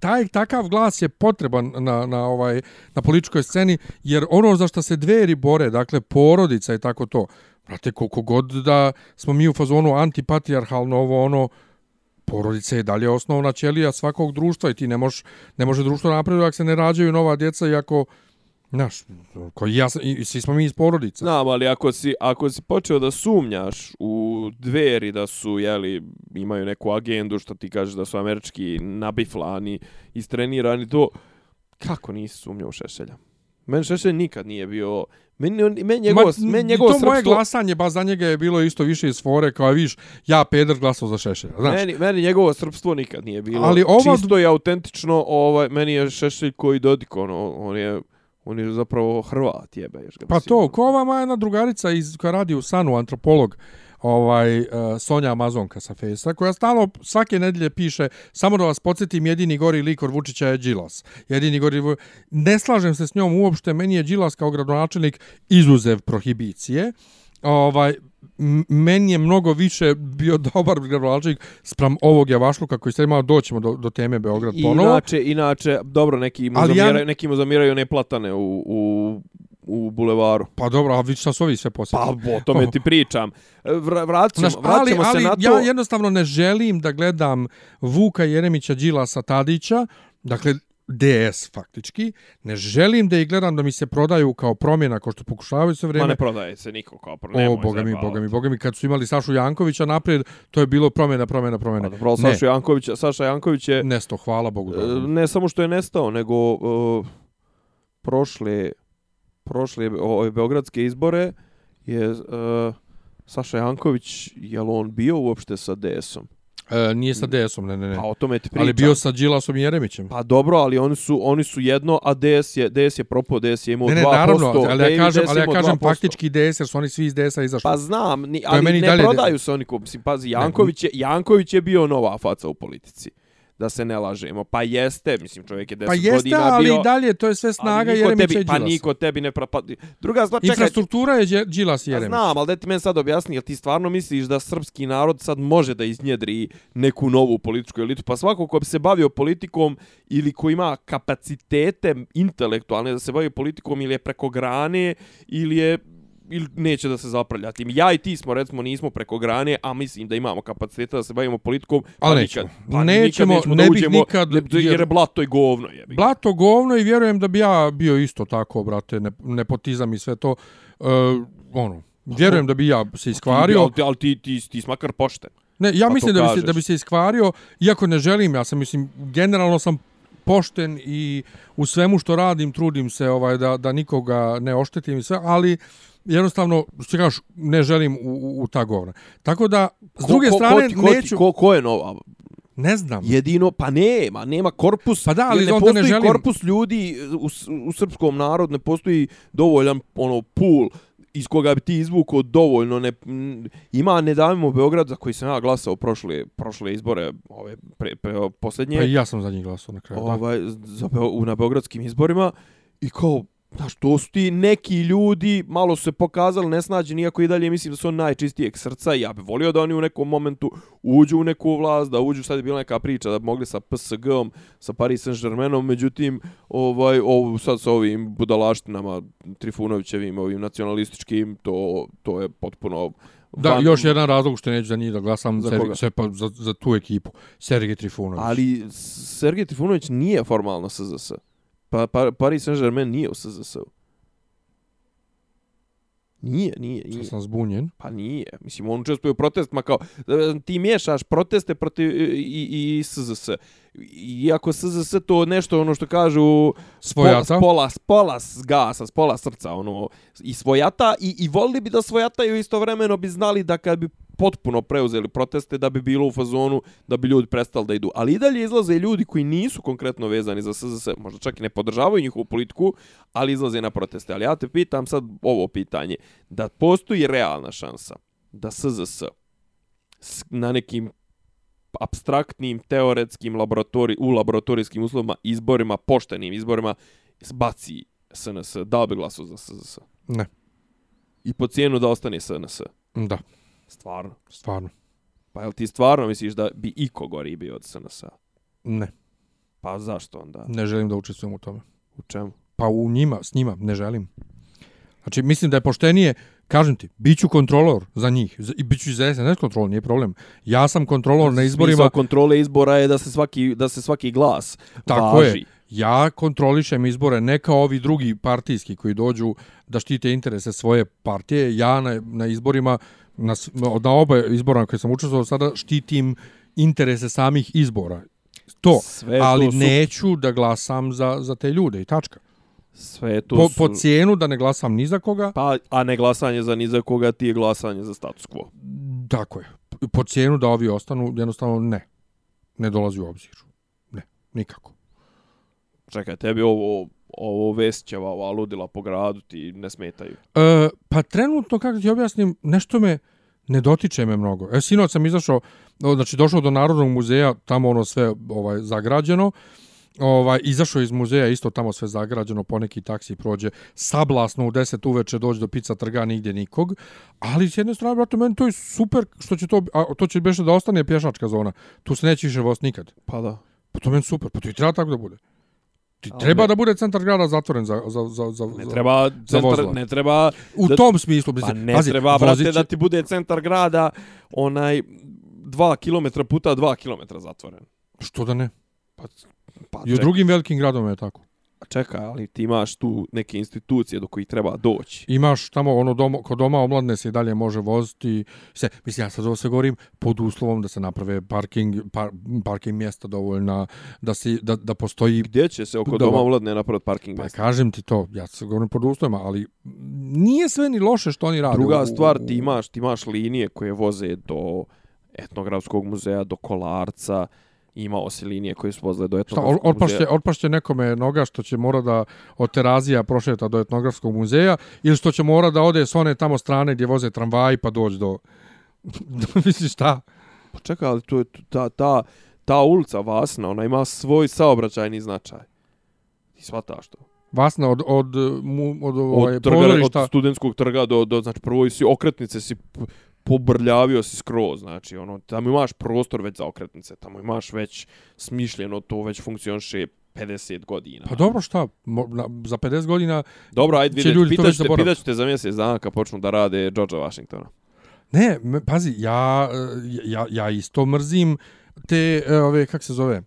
taj takav glas je potreban na, na ovaj na političkoj sceni jer ono za što se dveri bore dakle porodica i tako to brate koliko god da smo mi u fazonu antipatrijarhalno ovo ono porodica je dalje osnovna ćelija svakog društva i ti ne možeš ne može društvo napredovati ako se ne rađaju nova djeca i ako Znaš, koji ja sam, i, svi smo mi iz porodica. Znam, ali ako si, ako si počeo da sumnjaš u dveri da su, jeli, imaju neku agendu, što ti kažeš da su američki nabiflani, istrenirani, to, kako nisi sumnjao u Šešelja? Meni Šešelj nikad nije bio... Meni, meni njegovo, Ma, meni i njegovo to moje srpstvo... glasanje, ba za njega je bilo isto više iz fore, kao viš, ja peder glasao za Šešelja. Znaš, Meni, meni njegovo srpstvo nikad nije bilo Ali ova- čisto i autentično, ovaj, meni je Šešelj koji Dodik, ono, on je, on je zapravo Hrvat, jebe. Ješ ga pa to, ono. ko ova moja jedna drugarica iz, koja radi u Sanu, antropolog, ovaj uh, Sonja Amazonka sa Fejsa, koja stalno svake nedelje piše, samo da vas podsjetim, jedini gori likor Vučića je Đilas. Jedini gori... Ne slažem se s njom uopšte, meni je Đilas kao gradonačelnik izuzev prohibicije. Ovaj, meni je mnogo više bio dobar gradonačelnik sprem ovog Javašluka koji ste imao doćemo do, do teme Beograd ponovo. Inače, inače, dobro, neki mu, zamiraju, ja... neki mu zamiraju neplatane u, u u bulevaru. Pa dobro, a vi šta su ovi sve posjeti? Pa, o tome ti pričam. Vr vraćamo, Znaš, ali, vraćamo ali, se na to. ja jednostavno ne želim da gledam Vuka Jeremića, Đilasa, Tadića, dakle, DS faktički. Ne želim da ih gledam da mi se prodaju kao promjena, kao što pokušavaju sve vrijeme. Ma ne prodaje se niko kao promjena. O, boga mi, boga mi, boga mi. Kad su imali Sašu Jankovića naprijed, to je bilo promjena, promjena, promjena. Pa, dobro, Saša Janković, Saša Janković je... Nesto, hvala Bogu. Uh, ne samo što je nestao, nego uh, prošle prošle ove beogradske izbore je uh, Saša Janković, je on bio uopšte sa DS-om? E, nije sa DS-om, ne, ne, ne. Pa o tome ti pričam. Ali bio sa Đilasom i Jeremićem. Pa dobro, ali oni su, oni su jedno, a DS je, DS je propao, DS je imao 2%. Ne, ne, naravno, ali ja kažem, ali ja kažem faktički DS, jer su oni svi iz DS-a izašli. Pa znam, ni, ali ne prodaju se oni, mislim, pazi, Janković je, Janković je bio nova faca u politici da se ne lažemo. Pa jeste, mislim, čovjek je 10 pa jeste, godina ali bio... ali dalje, to je sve snaga Jeremića tebi, i Đilasa. Pa niko tebi ne... Pra, pa, druga stvar, čekaj... Infrastruktura je Đilas i Jeremić. Pa znam, ali da ti meni sad objasni, jel ti stvarno misliš da srpski narod sad može da iznjedri neku novu političku elitu? Pa svako ko bi se bavio politikom ili ko ima kapacitete intelektualne da se bavi politikom ili je preko grane ili je ili neće da se zapravlja tim. Ja i ti smo, recimo, nismo preko grane, a mislim da imamo kapaciteta da se bavimo politikom. Pa Ali nećemo. Nikad, pa nećemo, nikad ne bih nikad... Jer, jer je blato i govno. Je. Blato govno i vjerujem da bi ja bio isto tako, brate, ne, nepotizam i sve to. Uh, ono, vjerujem da bi ja se iskvario. Ali, ali ti, ti, ti, ti smakar pošten. Ne, ja pa mislim da bi, se, da bi se iskvario, iako ne želim, ja sam, mislim, generalno sam pošten i u svemu što radim trudim se ovaj da da nikoga ne oštetim i sve, ali jednostavno, što kažeš, ne želim u, u, u ta govna. Tako da, s druge ko, strane, ko, ko, neću... Ko, ko je nova? Ne znam. Jedino, pa nema, nema korpus. Pa da, ali ne postoji ne želim... korpus ljudi u, u srpskom narodu, ne postoji dovoljan ono pool iz koga bi ti izvukao dovoljno. Ne, ima ne davimo Beograd za koji sam ja glasao prošle, prošle izbore, ove pre, pre, posljednje. Pa ja sam za njih glasao na kraju. Ovaj, za, u, na Beogradskim izborima. I kao, Znaš, to su ti neki ljudi, malo su se pokazali nesnađeni, iako i dalje mislim da su oni najčistijeg srca. Ja bih volio da oni u nekom momentu uđu u neku vlast, da uđu, sad je bila neka priča da bi mogli sa PSG-om, sa Paris Saint-Germainom, međutim, ovaj, ovo, sad sa ovim budalaštinama, Trifunovićevim, ovim nacionalističkim, to, to je potpuno... Da, van... još jedan razlog što neću za njih da glasam za, Sergi, sve pa za, za tu ekipu, Sergej Trifunović. Ali Sergej Trifunović nije formalno SZS. Pa, pa Paris Saint-Germain nije u SZS-u. Nije, nije, nije. sam zbunjen. Pa nije. Mislim, on učestvuje u protestima kao... Ti miješaš proteste protiv i, i, i SZS. Iako SZS to nešto, ono što kažu... Svojata? Spola, spola gasa, spola srca, ono... I svojata, i, i volili bi da svojataju istovremeno bi znali da kad bi potpuno preuzeli proteste da bi bilo u fazonu da bi ljudi prestali da idu. Ali i dalje izlaze ljudi koji nisu konkretno vezani za SZS, možda čak i ne podržavaju njihovu politiku, ali izlaze na proteste. Ali ja te pitam sad ovo pitanje, da postoji realna šansa da SZS na nekim abstraktnim, teoretskim laboratori, u laboratorijskim uslovima, izborima, poštenim izborima, zbaci SNS, da bi glasu za SZS? Ne. I po cijenu da ostane SNS? Da. Stvarno? Stvarno. Pa jel ti stvarno misliš da bi iko gori bio od SNS-a? Ne. Pa zašto onda? Ne želim da učestvujem u tome. U čemu? Pa u njima, s njima, ne želim. Znači, mislim da je poštenije, kažem ti, bit ću kontrolor za njih. I bit ću za SNS kontrolor, nije problem. Ja sam kontrolor na izborima. Smisao kontrole izbora je da se svaki, da se svaki glas Tako važi. je. Ja kontrolišem izbore, ne kao ovi drugi partijski koji dođu da štite interese svoje partije. Ja na, na izborima na, na oba izbora koje sam učestvovao sada štitim interese samih izbora. To, Sve ali to su... neću da glasam za, za te ljude i tačka. Sve to po, su... po cijenu da ne glasam ni za koga. Pa, a ne glasanje za ni za koga ti je glasanje za status quo. Tako je. Po cijenu da ovi ostanu, jednostavno ne. Ne dolazi u obzir. Ne, nikako. Čekaj, tebi ovo ovo Vesićeva, ova ludila po gradu ti ne smetaju? E, pa trenutno, kako ti objasnim, nešto me, Ne dotiče me mnogo. E, sinoć sam izašao, znači došao do Narodnog muzeja, tamo ono sve ovaj zagrađeno, ovaj, izašao iz muzeja, isto tamo sve zagrađeno, poneki taksi prođe sablasno u 10 uveče dođe do pizza trga, nigdje nikog, ali s jedne strane, brate, meni to je super, što će to, a, to će beše da ostane pješačka zona, tu se neće više voz nikad. Pa da. Pa to meni super, pa to i treba tako da bude. Ti treba ne- da bude centar grada zatvoren za, za, za, za, Ne treba za centar, vozila. ne treba U da- tom smislu, Pa mislim, ne pazi, treba, vozit brate, da ti bude centar grada onaj 2 km puta 2 km zatvoren. Što da ne? Pa, pa I u drugim velikim gradovima je tako. Čekaj, ali ti imaš tu neke institucije do kojih treba doći. Imaš tamo ono doma, kod doma omladne se i dalje može voziti. Se, mislim, ja sad ovo sve govorim pod uslovom da se naprave parking, par, parking mjesta dovoljna, da, si, da, da postoji... Gdje će se oko Dobro. doma uladne napraviti parking Pa mjesta? kažem ti to, ja se govorim pod uslovima, ali nije sve ni loše što oni rade. Druga stvar, ti imaš, ti imaš linije koje voze do etnografskog muzeja, do Kolarca, imao si linije koje su vozile do etnografskog or- otpašće, muzeja. otpašće nekome noga što će mora da od terazija prošeta do etnografskog muzeja ili što će mora da ode s one tamo strane gdje voze tramvaji pa doći do... Misliš šta? Pa čekaj, ali to je ta, ta, ta ulica Vasna, ona ima svoj saobraćajni značaj. Ti shvataš to? Vasna od, od, mu- od, ovaj, Od, trga, od studentskog trga do, do znači prvo si okretnice si pobrljavio si skroz, znači ono, tamo imaš prostor već za okretnice, tamo imaš već smišljeno to, već funkcioniše 50 godina. Pa dobro šta, mo, na, za 50 godina... Dobro, ajde će ljudi to već pitaću te, pitaću za mjesec dana kad počnu da rade Georgea Washingtona. Ne, me, pazi, ja, e, ja, ja isto mrzim te, e, ove, kak se zove,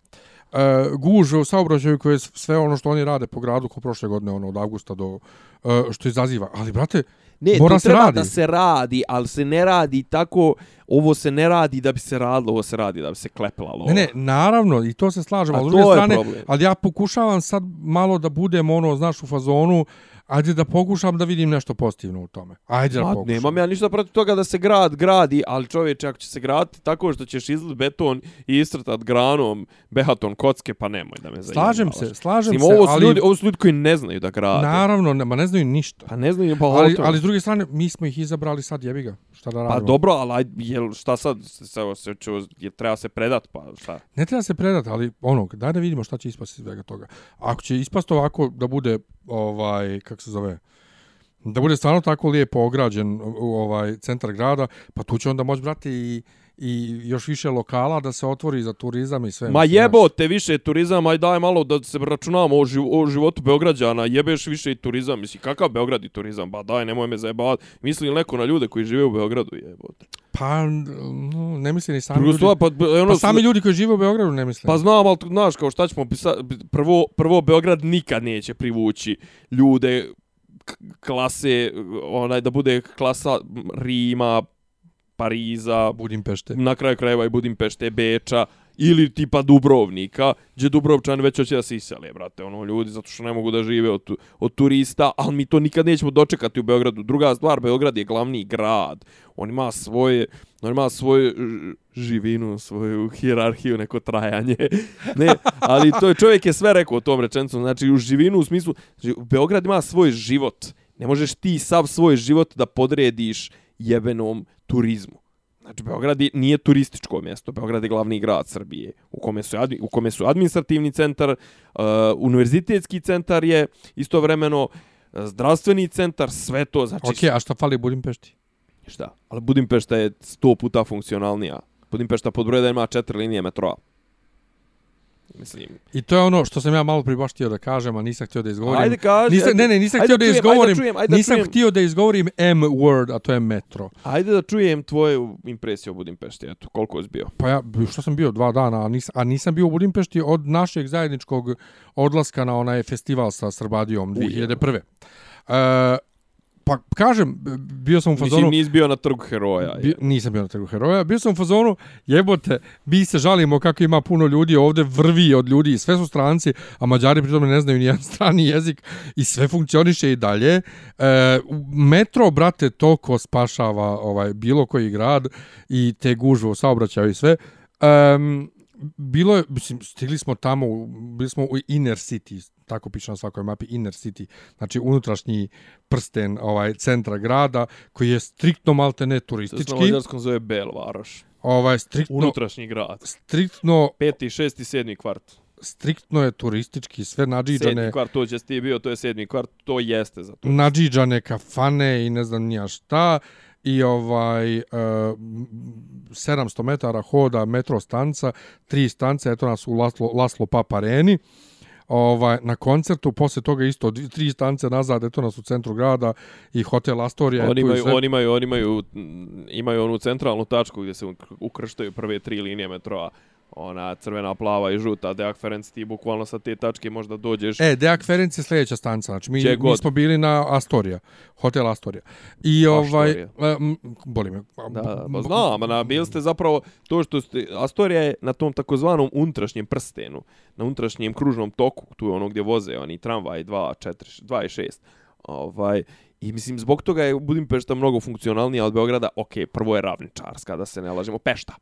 uh, gužve u saobraćaju koje je sve ono što oni rade po gradu ko prošle godine, ono, od avgusta do, uh, što izaziva. Ali, brate, Ne, Mora to se treba radi. da se radi, ali se ne radi tako, ovo se ne radi da bi se radilo, ovo se radi da bi se klepila lova. Ne, ne, naravno, i to se slažem, A ali s to druge je strane, problem. ali ja pokušavam sad malo da budem ono, znaš, u fazonu, ajde da pokušam da vidim nešto pozitivno u tome. Ajde da Ma, pokušam. nemam ja ništa protiv toga da se grad gradi, ali čovječe, ako će se graditi tako što ćeš izlit beton i istrtat granom behaton kocke, pa nemoj da me zajebavaš. Slažem se, slažem se, ovo su, ali ljudi, ovo su ljudi koji ne znaju da grade. naravno, ne, ma ne znaju ništa. Pa ne znaju, pa ali, to. ali s druge strane, mi smo ih izabrali sad, jebi ga. Šta da Pa radimo? dobro, ali aj, jel, šta sad, se, se, se, će, je, treba se predat, pa šta? Ne treba se predati, ali ono, daj da vidimo šta će ispasti iz svega toga. Ako će ispasti ovako da bude, ovaj, kako se zove, da bude stvarno tako lijepo ograđen ovaj centar grada, pa tu će onda moći brati i, i još više lokala da se otvori za turizam i sve. Ma jebote više turizam, aj daj malo da se računamo o, živ, o životu Beograđana, jebeš više i turizam, misli, kakav Beograd i turizam, ba daj, nemoj me zajebavati, misli li neko na ljude koji žive u Beogradu, jebote. Pa, no, ne misli ni sami Drugo ljudi. stvar, pa, b- ono, Pa sami ljudi koji žive u Beogradu ne misle. Pa znam, ali znaš, kao šta ćemo pisa, prvo, prvo Beograd nikad neće privući ljude klase, onaj, da bude klasa Rima, Pariza, Budimpešte. na kraju krajeva i Budimpešte, Beča, ili tipa Dubrovnika, gdje Dubrovčani već hoće da se isele, brate, ono, ljudi, zato što ne mogu da žive od, od turista, ali mi to nikad nećemo dočekati u Beogradu. Druga stvar, Beograd je glavni grad, on ima svoje, on ima svoju živinu, svoju hijerarhiju, neko trajanje. Ne, ali to je čovjek je sve rekao o tom rečenicom, znači u živinu u smislu, ži- Beograd ima svoj život. Ne možeš ti sav svoj život da podrediš jebenom turizmu. Znači, Beograd je, nije turističko mjesto, Beograd je glavni grad Srbije, u kome su, admi, u kome su administrativni centar, uh, univerzitetski centar je istovremeno uh, zdravstveni centar, sve to, znači... Ok, a šta fali Budimpešti? Šta? Ali Budimpešta je sto puta funkcionalnija. Budimpešta pod broj da ima četiri linije metroa. Mislim, I to je ono što sam ja malo prije baš htio da kažem, a nisam htio da izgovorim. Ajde kaži, nisam, ne, ne, nisam Ajde htio da da čujem, izgovorim. ajde da čujem, ajde da nisam čujem. htio da izgovorim M word, a to je metro. ajde da čujem tvoje impresije o Budimpešti, eto, koliko je bio. Pa ja, što sam bio dva dana, a nisam, a nisam bio u Budimpešti od našeg zajedničkog odlaska na onaj festival sa Srbadijom 2001. E, pa kažem, bio sam u fazonu... Mislim, nisi bio na trgu heroja. Bio, nisam bio na trgu heroja. Bio sam u fazonu, jebote, mi se žalimo kako ima puno ljudi ovde vrvi od ljudi, sve su stranci, a Mađari pritom ne znaju nijedan strani jezik i sve funkcioniše i dalje. E, metro, brate, toko spašava ovaj bilo koji grad i te gužve u saobraćaju i sve. Um, bilo je, mislim, stigli smo tamo, bili smo u inner city, tako piše na svakoj mapi, inner city, znači unutrašnji prsten ovaj centra grada, koji je striktno maltene To se na turistički. mađarskom zove Bel Varoš. Ovaj, striktno, Unutrašnji grad. striktno, Peti, šesti, sedmi kvart. striktno je turistički, sve Sedmi nadžiđane, kvart, to će ti bio, to je sedmi kvart, to jeste za to. nadžiđane kafane i ne znam nija šta i ovaj uh, 700 metara hoda metro stanca, tri stance, eto nas u Laslo, Laslo Papareni. Ovaj, na koncertu, posle toga isto tri stance nazad, eto nas u centru grada i hotel Astoria. Oni imaju, sve. oni imaju, oni imaju, imaju onu centralnu tačku gdje se uk- ukrštaju prve tri linije metroa. Ona crvena, plava i žuta, Deak Ferenc, ti bukvalno sa te tačke možda dođeš. E, Deak Ferenc je sljedeća stanca, znači mi, mi smo bili na Astoria, hotel Astoria. I ovaj, Astoria. e, boli me. Da, da, pa znam, na, bili ste zapravo, to što ste, Astoria je na tom takozvanom unutrašnjem prstenu, na unutrašnjem kružnom toku, tu je ono gdje voze oni tramvaj 2, 4, 2 i 6. Ovaj, I mislim, zbog toga je Budimpešta mnogo funkcionalnija od Beograda. Ok, prvo je ravničarska, da se ne lažemo, Pešta.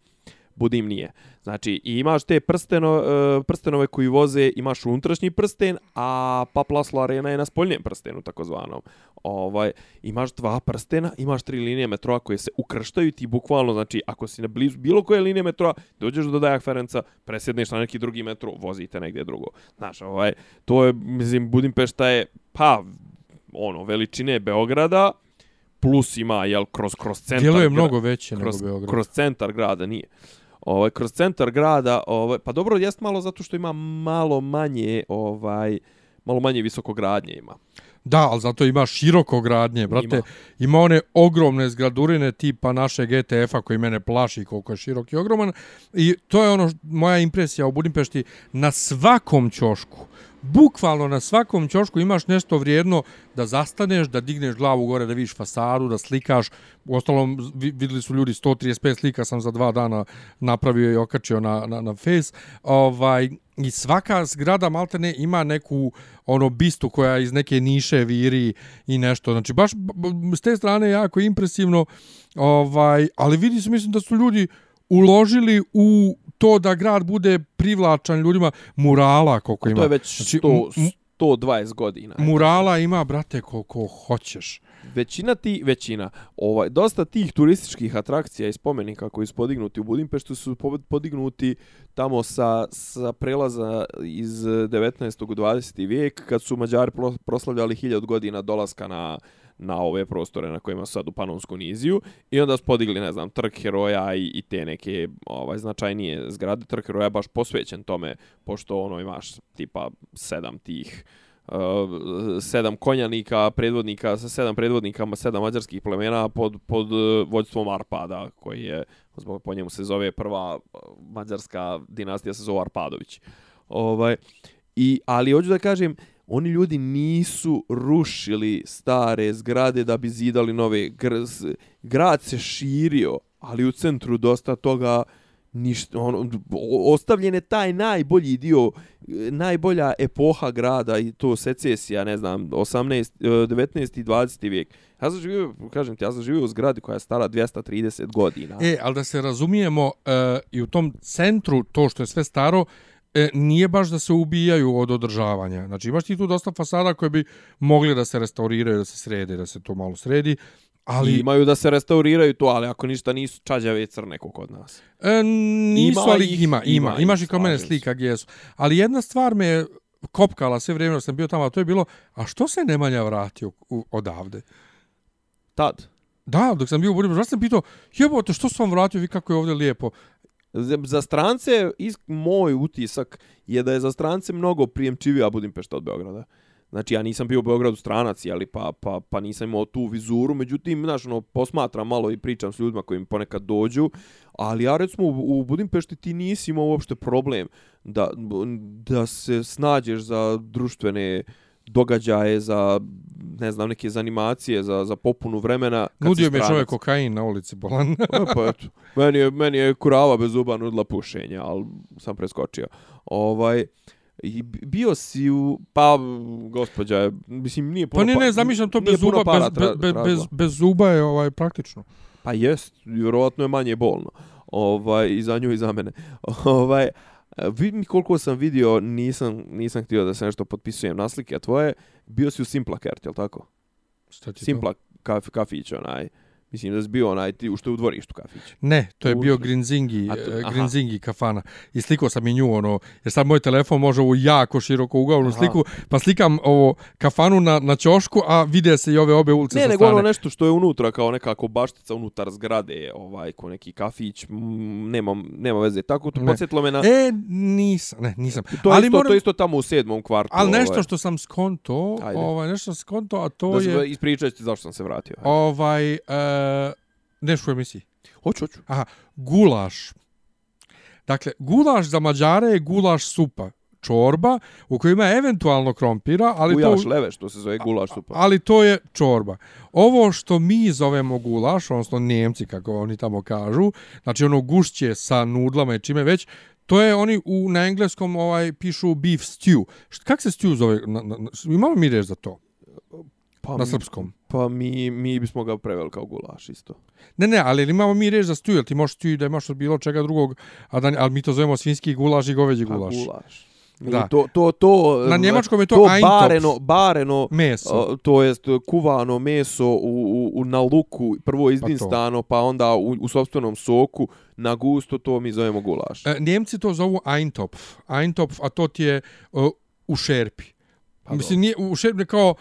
Budim nije. Znači, imaš te prsteno, e, prstenove koji voze, imaš unutrašnji prsten, a Paplaslo Arena je na spoljnjem prstenu, takozvanom. Ovaj, imaš dva prstena, imaš tri linije metroa koje se ukrštaju ti bukvalno, znači, ako si na blizu bilo koje linije metroa, dođeš do Dajak Ferenca, presjedneš na neki drugi metro, vozite negdje drugo. Znaš, ovaj, to je, mislim, Budimpešta je, pa, ono, veličine Beograda, plus ima, jel, kroz, kroz centar. Djeluje mnogo veće kroz, nego Beograd. kroz centar grada nije. Ovaj kroz centar grada, ovaj pa dobro jest malo zato što ima malo manje ovaj malo manje visokogradnje ima. Da, ali zato ima široko gradnje, brate. Ima, Ima. one ogromne zgradurine tipa naše GTF-a koji mene plaši koliko je širok i ogroman. I to je ono moja impresija o Budimpešti. Na svakom ćošku, bukvalno na svakom ćošku imaš nešto vrijedno da zastaneš, da digneš glavu gore, da vidiš fasadu, da slikaš. U ostalom, videli su ljudi 135 slika sam za dva dana napravio i okačio na, na, na face. Ovaj, I svaka zgrada maltene ima neku ono bistu koja iz neke niše viri i nešto. Znači, baš s te strane jako impresivno. Ovaj, ali vidi se, mislim da su ljudi uložili u to da grad bude privlačan ljudima murala koliko ima. To je već Znači, 100, m- m- 120 godina. Murala ima, brate, koliko hoćeš. Većina ti, većina, ovaj, dosta tih turističkih atrakcija i spomenika koji su podignuti u Budimpeštu su po- podignuti tamo sa, sa prelaza iz 19. u 20. vijek kad su Mađari pro- proslavljali 1000 godina dolaska na na ove prostore na kojima su sad u Panonsku niziju i onda su podigli, ne znam, trg heroja i, i te neke ovaj značajnije zgrade. Trg heroja baš posvećen tome, pošto ono imaš tipa sedam tih uh, sedam konjanika, predvodnika, sa sedam predvodnikama, sedam mađarskih plemena pod, pod uh, vođstvom Arpada, koji je, zbog po njemu se zove prva eh, mađarska dinastija, se zove Arpadović. Ovaj, i, ali hoću da kažem, oni ljudi nisu rušili stare zgrade da bi zidali nove. Grz. grad se širio, ali u centru dosta toga ništa, ono, ostavljen je taj najbolji dio, najbolja epoha grada i to secesija, ne znam, 18, 19. E, i 20. vijek. Ja sam živio, kažem ti, ja sam živio u zgradi koja je stara 230 godina. E, ali da se razumijemo, e, i u tom centru, to što je sve staro, e, nije baš da se ubijaju od održavanja. Znači, imaš ti tu dosta fasada koje bi mogli da se restauriraju, da se srede, da se to malo sredi, ali Ali imaju da se restauriraju to, ali ako ništa nisu čađave i crne ko kod nas. E, nisu, Ima ali ih, ima, ima. ima Imaš i kod mene slika gdje su. Ali jedna stvar me kopkala sve vrijeme sam bio tamo, a to je bilo, a što se Nemanja vratio u, odavde? Tad. Da, dok sam bio u Budimpešti, baš sam pitao, jebote, što sam vratio, vi kako je ovdje lijepo. Za strance, is, moj utisak je da je za strance mnogo prijemčivija Budimpešta od Beograda. Znači, ja nisam bio u Beogradu stranac, jeli, pa, pa, pa nisam imao tu vizuru, međutim, znaš, ono, posmatram malo i pričam s ljudima koji mi ponekad dođu, ali ja, recimo, u, u Budimpešti ti nisi imao uopšte problem da, da se snađeš za društvene događaje, za, ne znam, neke zanimacije, za, za popunu vremena. kad Nudio mi je čovjek kokain na ulici Bolan. E, pa eto. Meni je, meni je kurava bez zuba nudila pušenja, ali sam preskočio. Ovaj, i bi- bio si u, pa, gospođa mislim, nije puno pa ne, pa- ne, zamišljam to bez zuba, bez, tra- bez, bez, bez zuba je ovaj praktično. Pa jest, vjerovatno je manje bolno. Ovaj, I za nju i za mene. Ovaj, Vidi mi koliko sam vidio, nisam, nisam htio da se nešto potpisujem na slike tvoje. Bio si u Simpla Kert, jel tako? Šta ti je to? Simpla kaf, kafić, onaj. Mislim da si bio onaj, ti, što je u dvorištu kafić. Ne, to je bio Unutra. Grinzingi, to- aha. Grinzingi kafana. I slikao sam i nju, ono, jer sad moj telefon može ovu jako široko ugavnu Aha. sliku, pa slikam ovo kafanu na, na ćošku, a vide se i ove obe ulice Ne, sa nego strane. ono nešto što je unutra, kao nekako baštica unutar zgrade, ovaj, ko neki kafić, nema, nema veze. Tako to Ne. podsjetilo me na... E, nisam, ne, nisam. to, je ali isto, moram- to je isto tamo u sedmom kvartu. Ali nešto ovaj. što sam skonto, Ajde. ovaj, nešto skonto, a to Da je, je... ispričat ću ti zašto sam se vratio. Ajde. ovaj, uh, nešto u emisiji. Hoću, hoću. Aha, gulaš. Dakle, gulaš za Mađare je gulaš supa, čorba, u kojoj ima eventualno krompira, ali Gujaš to... leve, što se zove gulaš supa. Ali to je čorba. Ovo što mi zovemo gulaš, odnosno njemci, kako oni tamo kažu, znači ono gušće sa nudlama i čime već, to je oni u, na engleskom ovaj pišu beef stew. Št, kak se stew zove? Na, na, imamo mi reč za to? Pa, Na srpskom. Pa mi, mi bismo ga preveli kao gulaš isto. Ne, ne, ali imamo mi reč za jel ti možeš stew da imaš od bilo čega drugog, a da, ali mi to zovemo svinski gulaš i goveđi Pa gulaš. gulaš. Mi Da. To, to, to, Na njemačkom je to to Eintopf. bareno, bareno, Meso. a, to jest kuvano meso u, u, u na luku, prvo izdinstano, pa, onda u, u sopstvenom soku, na gusto, to mi zovemo gulaš. E, Njemci to zovu Eintopf. Eintopf, a to ti je uh, u šerpi. Pa Mislim, nije, u šerpi kao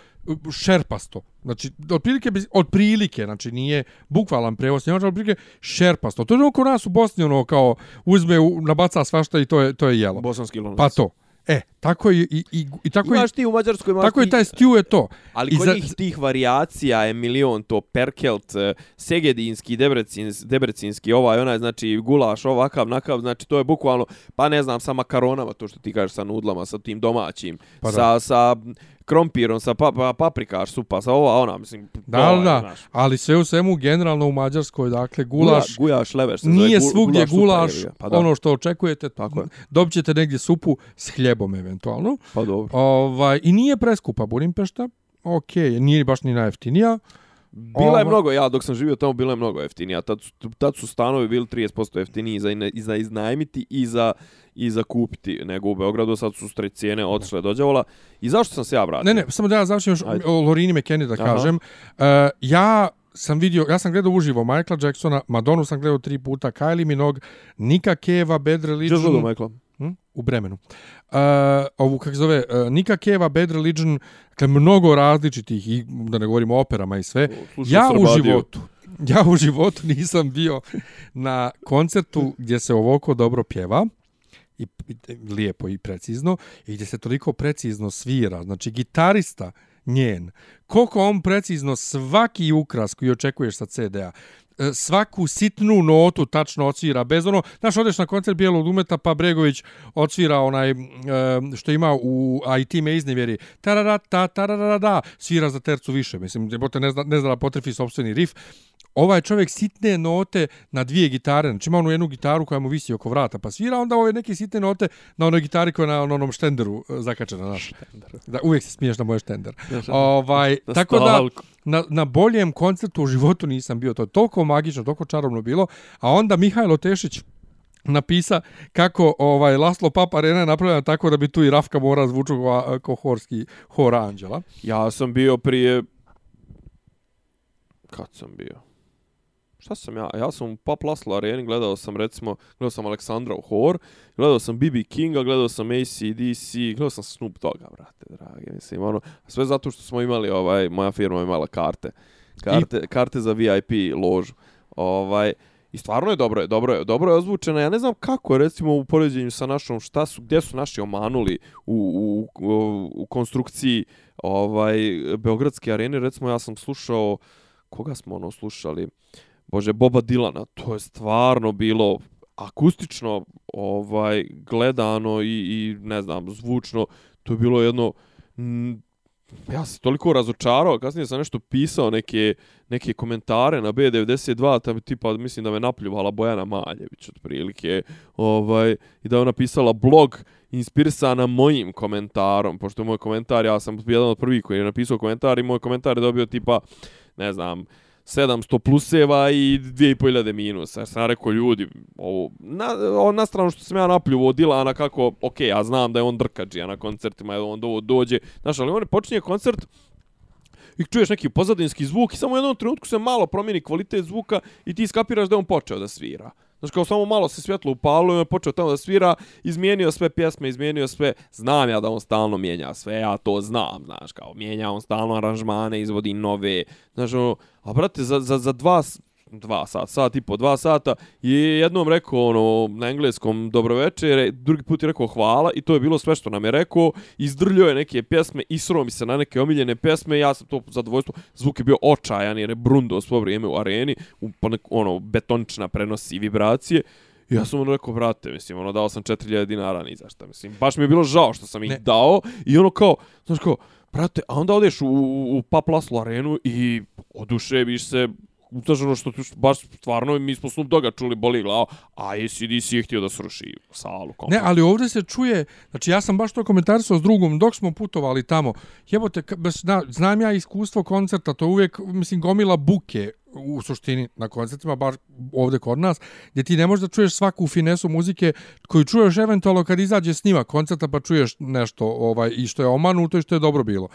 šerpasto. Znači, otprilike, bi- otprilike, znači nije bukvalan prevoz, njemački, otprilike šerpasto. To je ono nas u Bosni, ono kao uzme, u, nabaca svašta i to je, to je jelo. Bosanski lonac. Pa to. E, tako i, i, i, i tako, Imaš i, ti u Mađarskoj, imaš tako ti, i taj stew je to. ali I kod za- njih tih variacija je milion, to perkelt, eh, segedinski, debrecins, debrecinski, ovaj, onaj, znači gulaš, ovakav, nakav, znači to je bukvalno, pa ne znam, sa makaronama, to što ti kažeš, sa nudlama, sa tim domaćim, Pa da. sa, sa krompirom, sa pa, pa, paprikaš, supa, sa ova, ona, mislim, Da, ovaj, da, znaš. ali sve u svemu generalno u Mađarskoj, dakle, gulaš, Gula- gujaš leveš, se zove, nije gu- svugdje gulaš ga. pa da, ono što očekujete, Tako je. dobit ćete negdje supu s hljebom eventualno. pa dobro. Ovaj, I nije preskupa Budimpešta, ok, nije baš ni najjeftinija. Bila je mnogo, ja dok sam živio tamo, bila je mnogo jeftinija. Tad, su- tad su stanovi bili 30% jeftiniji za, i za iznajmiti i za, i za kupiti nego u Beogradu. Sad su stre cijene otišle do đavola. I zašto sam se ja vratio? Ne, ne, samo da ja završim još Ajde. o Lorini McKennie da Aha. kažem. Uh, ja sam vidio, ja sam gledao uživo Michaela Jacksona, Madonu sam gledao tri puta, Kylie Minogue, Nika Keva, Bad Gdje Religion. Hm? U Bremenu. Uh, ovu, kako se zove, uh, Nika Keva, Bad Religion, dakle, mnogo različitih, i, da ne govorimo o operama i sve. Slušao Ja u životu, ja u životu nisam bio na koncertu gdje se ovako dobro pjeva i, i lijepo i precizno i gdje se toliko precizno svira. Znači, gitarista njen, koliko on precizno svaki ukras koji očekuješ sa CD-a, E, svaku sitnu notu tačno odsvira, bez ono, znaš, odeš na koncert Bijelog umeta, pa Bregović odsvira onaj, e, što ima u A i ti me iznevjeri, tararata, tararada, svira za tercu više, mislim, jebote, ne zna, ne zna da potrefi sobstveni rif, ovaj čovjek sitne note na dvije gitare, znači ima onu jednu gitaru koja mu visi oko vrata, pa svira onda ove neke sitne note na onoj gitari koja je na onom štenderu e, zakačena naš. Da, uvijek se smiješ na moj štender. ovaj, Na tako da, na, na boljem koncertu u životu nisam bio. To je toliko magično, toliko čarobno bilo. A onda Mihajlo Tešić napisa kako ovaj Laslo Papa Arena je napravljena tako da bi tu i Rafka mora zvuču ko, ko horski hor anđela. Ja sam bio prije... Kad sam bio? Šta sam ja? Ja sam u Pop Laslo areni, gledao sam recimo, gledao sam Aleksandra u Hor, gledao sam BB Kinga, gledao sam ACDC, gledao sam Snoop Dogga, brate, drage, mislim, ono, sve zato što smo imali, ovaj, moja firma je imala karte, karte, karte za VIP ložu, ovaj, I stvarno je dobro, je dobro je, dobro je ozvučena. Ja ne znam kako, recimo u poređenju sa našom, šta su, gdje su naši omanuli u, u, u, u konstrukciji ovaj beogradske arene. Recimo ja sam slušao koga smo ono slušali? Bože Boba Dilana. To je stvarno bilo akustično ovaj gledano i, i ne znam, zvučno. To je bilo jedno M, ja se toliko razočarao, kasnije sam nešto pisao neke, neke komentare na B92, tam tipa mislim da me napljuvala Bojana Maljević otprilike, ovaj, i da je ona pisala blog inspirisana mojim komentarom, pošto je moj komentar, ja sam jedan od prvih koji je napisao komentar i moj komentar je dobio tipa, ne znam, 700 pluseva i 2500 minusa. Ja sam rekao, ljudi, ovo, na, ovo, na stranu što sam ja napljuvo od Dilana, kako, ok, ja znam da je on drkađija na koncertima, je on do, dođe, znaš, ali on počinje koncert, i čuješ neki pozadinski zvuk i samo u jednom trenutku se malo promijeni kvalitet zvuka i ti skapiraš da on počeo da svira. Znaš, kao samo malo se svjetlo upalo i on je počeo tamo da svira, izmijenio sve pjesme, izmijenio sve. Znam ja da on stalno mijenja sve, ja to znam, znaš, kao mijenja on stalno aranžmane, izvodi nove. Znaš, ono, a brate, za, za, za dva, dva sata, sat i po dva sata, je jednom rekao ono, na engleskom dobro večer, drugi put je rekao hvala i to je bilo sve što nam je rekao, izdrljio je neke pjesme, isro mi se na neke omiljene pjesme, ja sam to zadovoljstvo, zvuk je bio očajan jer je brundo svo vrijeme u areni, u ono, betonična prenosi vibracije, Ja sam ono rekao, brate, mislim, ono, dao sam 4000 dinara, ni za šta, mislim, baš mi je bilo žao što sam ih ne. dao, i ono kao, znaš kao, brate, a onda odeš u, u, u Paplaslu arenu i oduševiš se, Znaš ono što baš stvarno mi smo Snoop Doga čuli boli glava, a ACDC je htio da sruši salu. Komplet. Ne, ali ovdje se čuje, znači ja sam baš to komentarisao s drugom dok smo putovali tamo. Jebote, baš, na, znam ja iskustvo koncerta, to uvijek, mislim, gomila buke u suštini na koncertima, bar ovdje kod nas, gdje ti ne možeš da čuješ svaku finesu muzike koju čuješ eventualno kad izađe snima koncerta pa čuješ nešto ovaj i što je omanuto i što je dobro bilo.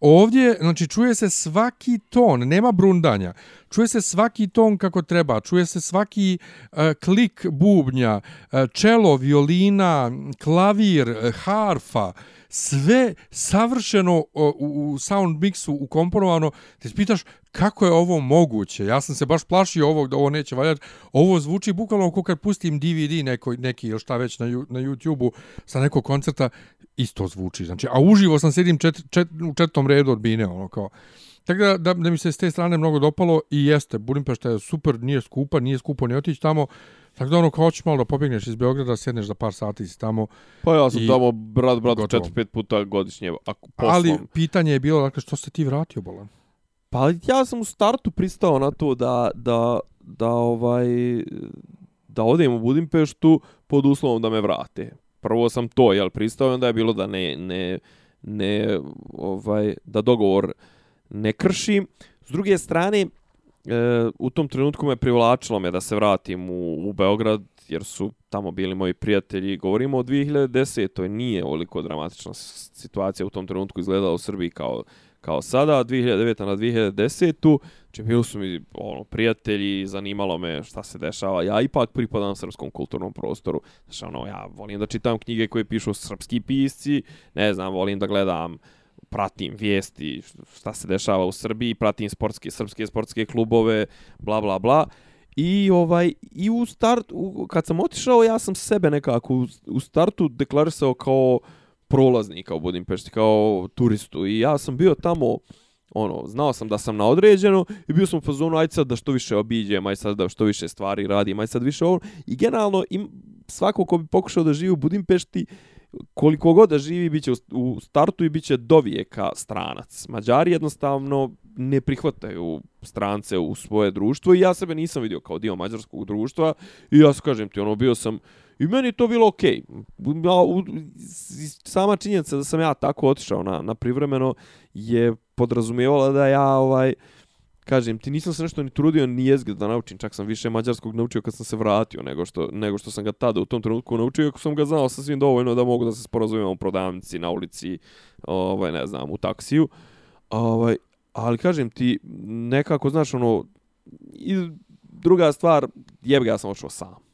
Ovdje, znači, čuje se svaki ton, nema brundanja. Čuje se svaki ton kako treba, čuje se svaki uh, klik bubnja, uh, čelo, violina, klavir, uh, harfa, sve savršeno u, u sound mixu ukomponovano. Te spitaš kako je ovo moguće? Ja sam se baš plašio ovog da ovo neće valjati. Ovo zvuči bukvalno kao kad pustim DVD neko, neki ili šta već na, na YouTube-u sa nekog koncerta isto zvuči. Znači, a uživo sam sedim čet, čet, u četvrtom redu od bine, ono kao. Tako da, da, da mi se s te strane mnogo dopalo i jeste, Budimpešta je super, nije skupa, nije skupo ni otići tamo. Tako da ono, kao hoćeš malo da pobjegneš iz Beograda, sjedneš za par sati si tamo. Pa ja sam tamo, brat, brat, četiri, pet puta godišnje. Ako poslom. Ali pitanje je bilo, dakle, što se ti vratio, Bolan? Pa ja sam u startu pristao na to da, da, da ovaj, da odem u Budimpeštu pod uslovom da me vrate prvo sam to jel pristao onda je bilo da ne ne ne ovaj da dogovor ne kršim s druge strane e, u tom trenutku me privlačilo me da se vratim u, u Beograd jer su tamo bili moji prijatelji govorimo o 2010 to nije oliko dramatična situacija u tom trenutku izgledala u Srbiji kao kao sada, 2009. na 2010. Znači, bili su mi ono, prijatelji, zanimalo me šta se dešava. Ja ipak pripadam srpskom kulturnom prostoru. Znači, ono, ja volim da čitam knjige koje pišu srpski pisci, ne znam, volim da gledam pratim vijesti šta se dešava u Srbiji, pratim sportske, srpske sportske klubove, bla, bla, bla. I ovaj i u start u, kad sam otišao ja sam sebe nekako u, u startu deklarisao kao prolaznika u Budimpešti kao turistu i ja sam bio tamo ono, znao sam da sam na određeno i bio sam u fazonu, ajde sad da što više obiđem, ajde sad da što više stvari radim, ajde sad više ovo. I generalno, im, svako ko bi pokušao da živi u Budimpešti, koliko god da živi, bit će u startu i bit će do vijeka stranac. Mađari jednostavno ne prihvataju strance u svoje društvo i ja sebe nisam vidio kao dio mađarskog društva i ja se kažem ti, ono, bio sam I meni to bilo okej. Okay. Sama činjenica da sam ja tako otišao na, na privremeno je podrazumijevala da ja ovaj kažem ti nisam se nešto ni trudio ni jezgre da naučim, čak sam više mađarskog naučio kad sam se vratio nego što, nego što sam ga tada u tom trenutku naučio, iako sam ga znao sa svim dovoljno da mogu da se sporazumijem u prodavnici, na ulici, ovaj, ne znam, u taksiju. Ovaj, ali kažem ti, nekako, znaš, ono, i druga stvar, jeb ga, ja sam otišao sam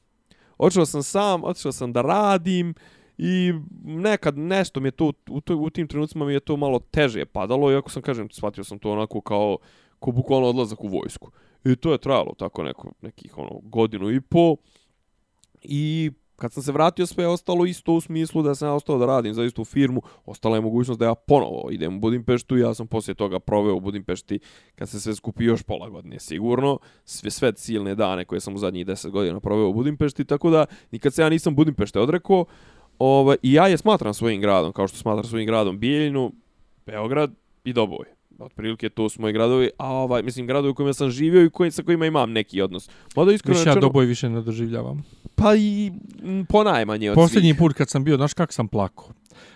otišao sam sam, otišao sam da radim i nekad nešto mi je to, u, to, u tim trenucima mi je to malo teže padalo, iako sam, kažem, shvatio sam to onako kao, ko bukvalno odlazak u vojsku. I to je trajalo tako neko, nekih ono, godinu i po. I kad sam se vratio sve je ostalo isto u smislu da sam ostao da radim za istu firmu, ostala je mogućnost da ja ponovo idem u Budimpeštu. I ja sam poslije toga proveo u Budimpešti kad se sve skupi još pola godine sigurno, sve, sve silne dane koje sam u zadnjih 10 godina proveo u Budimpešti, tako da nikad se ja nisam Budimpešte odrekao. Ovaj, i ja je smatram svojim gradom, kao što smatram svojim gradom Bijeljinu, Beograd i Doboj otprilike to su moji gradovi, a ovaj, mislim, gradovi u kojima sam živio i koji, sa kojima imam neki odnos. Mada iskreno više ja doboj više ne doživljavam. Pa i po najmanje od Posljednji svih. put kad sam bio, znaš kak sam plako?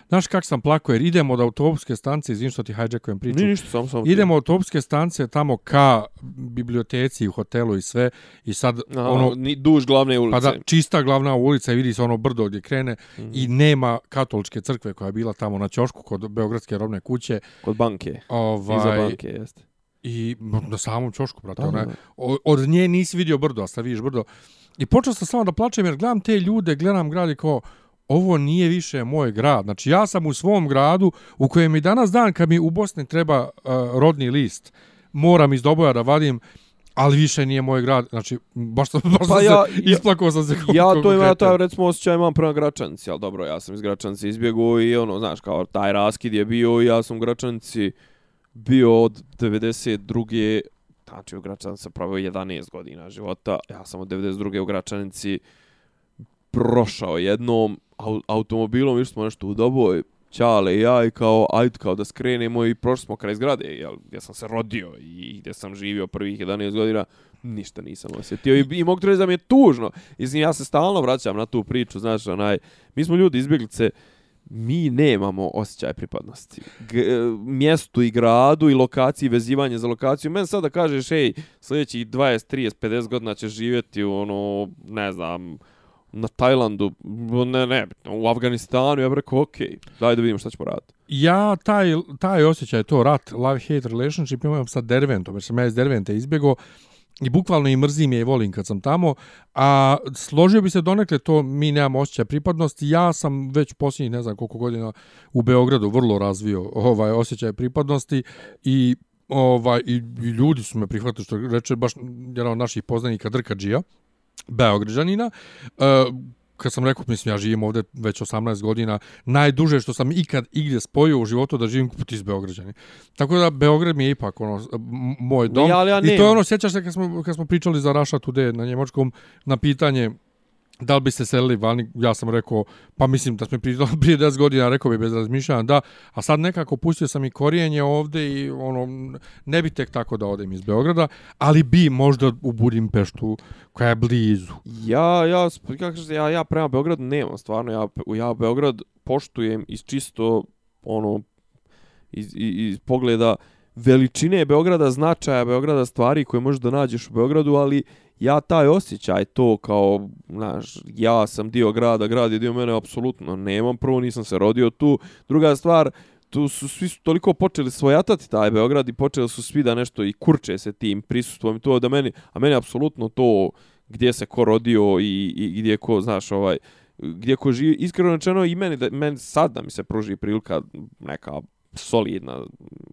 Znaš kak sam plako, jer idemo od autobuske stanice, izvim što ti hijackujem priču. Ništa, samo. ti. Idemo od autobuske stanice tamo ka biblioteci u hotelu i sve. I sad, Aha, ono, ni duž glavne ulice. pa da, čista glavna ulica i vidi se ono brdo gdje krene Mhm. i nema katoličke crkve koja je bila tamo na ćošku kod Beogradske robne kuće. Kod banke. Iza Ovaj, banke, jeste. I na samom ćošku, brate. Ona, je- da. o- od nje nisi vidio brdo, a sad vidiš brdo. I počeo sam samo da plačem jer gledam te ljude, gledam grad i kao, ovo nije više moj grad. Znači ja sam u svom gradu u kojem i danas dan kad mi u Bosni treba uh, rodni list, moram iz doboja da vadim, ali više nije moj grad. Znači, baš, sam- baš Pa sam ja- se, isplakao sam se kako Ja to ima, ja to recimo osjećaj imam prema Gračanici, ali dobro, ja sam iz Gračanice izbjegao i ono, znaš, kao taj raskid je bio i ja sam u Gračanici bio od 92. Znači u Gračanici sam pravio 11 godina života, ja sam od 92. u Gračanici prošao jednom automobilom, išli smo nešto u Doboj, Ćale i ja i kao, ajde kao da skrenemo i prošli smo kraj zgrade, jel, gdje sam se rodio i gdje sam živio prvih 11 godina, ništa nisam osjetio i, i mogu reći da mi je tužno. Izvim, ja se stalno vraćam na tu priču, znaš, onaj, mi smo ljudi izbjeglice, mi nemamo osjećaj pripadnosti. G e, mjestu i gradu i lokaciji, vezivanje za lokaciju. Men sada kažeš, ej, sljedećih 20, 30, 50 godina ćeš živjeti u, ono, ne znam, na Tajlandu, ne, ne, u Afganistanu, ja bih rekao, okej, daj da vidimo šta ćemo raditi. Ja taj, taj osjećaj, to rat, love-hate relationship imam sa Derventom, jer sam ja iz Dervente izbjegao i bukvalno i mrzim je i volim kad sam tamo, a složio bi se donekle to mi nemamo osjećaj pripadnosti, ja sam već posljednjih ne znam koliko godina u Beogradu vrlo razvio ovaj osjećaj pripadnosti i ovaj i, i ljudi su me prihvatili što reče baš jedan od naših poznanika Drkađija, Beograđanina, uh, kad sam rekao, mislim, ja živim ovdje već 18 godina, najduže što sam ikad igdje spojio u životu da živim put iz Beograđani. Tako da Beograd mi je ipak ono, moj dom. Ja, ja I to je ono, sjećaš se kad smo, kad smo pričali za Russia Today na njemačkom, na pitanje da li bi se selili vani, ja sam rekao, pa mislim da smo prije, prije 10 godina rekao bi bez razmišljanja, da, a sad nekako pustio sam i korijenje ovde i ono, ne bi tek tako da odem iz Beograda, ali bi možda u Budimpeštu, koja je blizu. Ja, ja, kako kažete, ja, ja prema Beogradu nemam, stvarno, ja, ja Beograd poštujem iz čisto, ono, iz, iz, iz pogleda veličine Beograda, značaja Beograda, stvari koje možeš da nađeš u Beogradu, ali ja taj osjećaj to kao, znaš, ja sam dio grada, grad je dio mene, apsolutno nemam. Prvo nisam se rodio tu. Druga stvar, tu su svi su toliko počeli svojatati taj Beograd i počeli su svi da nešto i kurče se tim prisustvom i to da meni, a meni apsolutno to gdje se ko rodio i, i gdje ko, znaš, ovaj, gdje ko živi, iskreno rečeno i meni, da, meni sad da mi se pruži prilika neka solidna,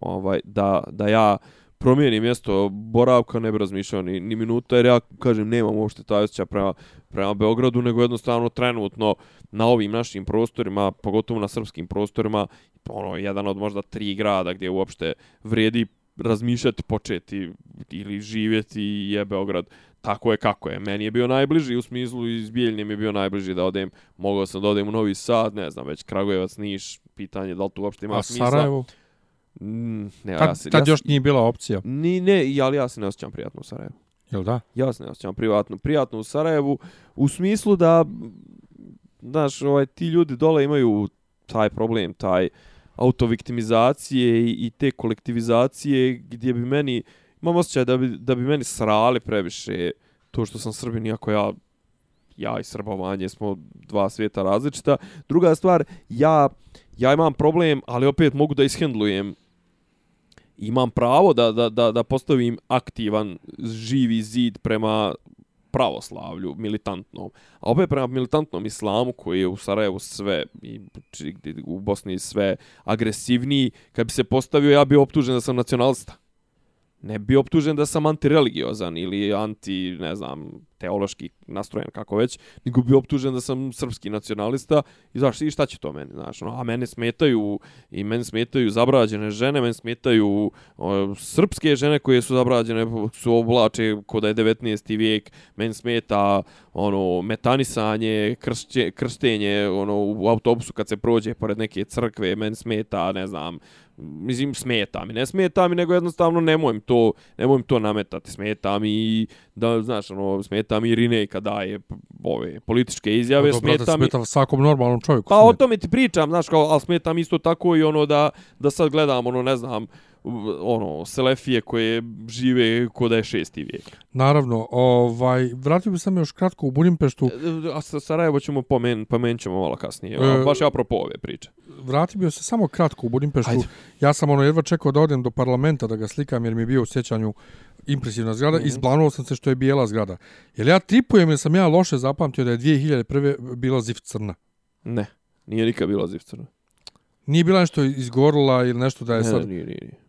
ovaj, da, da ja promijenim mjesto boravka, ne bi razmišljao ni, ni minuta, jer ja, kažem, nemam uopšte taj osjećaj prema, prema Beogradu, nego jednostavno trenutno na ovim našim prostorima, pogotovo na srpskim prostorima, ono, jedan od možda tri grada gdje uopšte vrijedi razmišljati, početi ili živjeti je Beograd. Tako je kako je. Meni je bio najbliži u smislu iz Bijeljne mi je bio najbliži da odem. Mogao sam da odem u Novi Sad, ne znam, već Kragujevac, Niš, pitanje da li tu uopšte ima A smisla. Sarajevo? Mm, ne, Tad, ja se, tad ja se- još nije bila opcija, Ni, ne, ali ja se ne osjećam prijatno u Sarajevu. jel da? Ja se ne osjećam privatno, prijatno u Sarajevu u smislu da znaš, ovaj ti ljudi dole imaju taj problem, taj autoviktimizacije i, i te kolektivizacije gdje bi meni imam osjećaj da bi, da bi meni srali previše to što sam Srbin, iako ja ja i srbovanje smo dva svijeta različita. Druga stvar, ja, ja imam problem, ali opet mogu da ishendlujem imam pravo da, da, da, da postavim aktivan živi zid prema pravoslavlju, militantnom. A opet prema militantnom islamu koji je u Sarajevu sve i u Bosni sve agresivniji, kad bi se postavio ja bi optužen da sam nacionalista. Ne bi optužen da sam antireligiozan ili anti, ne znam, teološki nastrojen kako već, nego bi optužen da sam srpski nacionalista i znaš, i šta će to meni, znaš, ono, a mene smetaju i meni smetaju zabrađene žene, meni smetaju o, srpske žene koje su zabrađene, su oblače ko da je 19. vijek, meni smeta ono metanisanje, kršće, krštenje ono u autobusu kad se prođe pored neke crkve, meni smeta, ne znam, mislim smeta mi, ne smeta mi, nego jednostavno nemoj to, nemoj to nametati, smeta mi i da znaš, ono, smeta mi Irinej kad daje p- ove političke izjave, Dobro, brate, smeta mi... smeta svakom normalnom čovjeku. Pa o smeta. tome ti pričam, znaš, kao, ali smeta mi isto tako i ono da, da sad gledam, ono, ne znam, ono, selefije koje žive ko da je šesti vijek. Naravno, ovaj, vratio bi sam još kratko u Budimpeštu. A sa Sarajevo ćemo pomen, pomenut ćemo malo kasnije, E, e, baš apropo ove priče. Vratio bi se samo kratko u Budimpeštu. Ajde. Ja sam ono jedva čekao da odem do parlamenta da ga slikam jer mi je bio u sjećanju impresivna zgrada. Mm. -hmm. Izblanuo sam se što je bijela zgrada. Jer ja tripujem jer sam ja loše zapamtio da je 2001. bila ziv crna. Ne, nije nikad bilo zivcrno. Nije bila nešto izgorila ili nešto da je Ne, sad... ne, nije, nije, nije.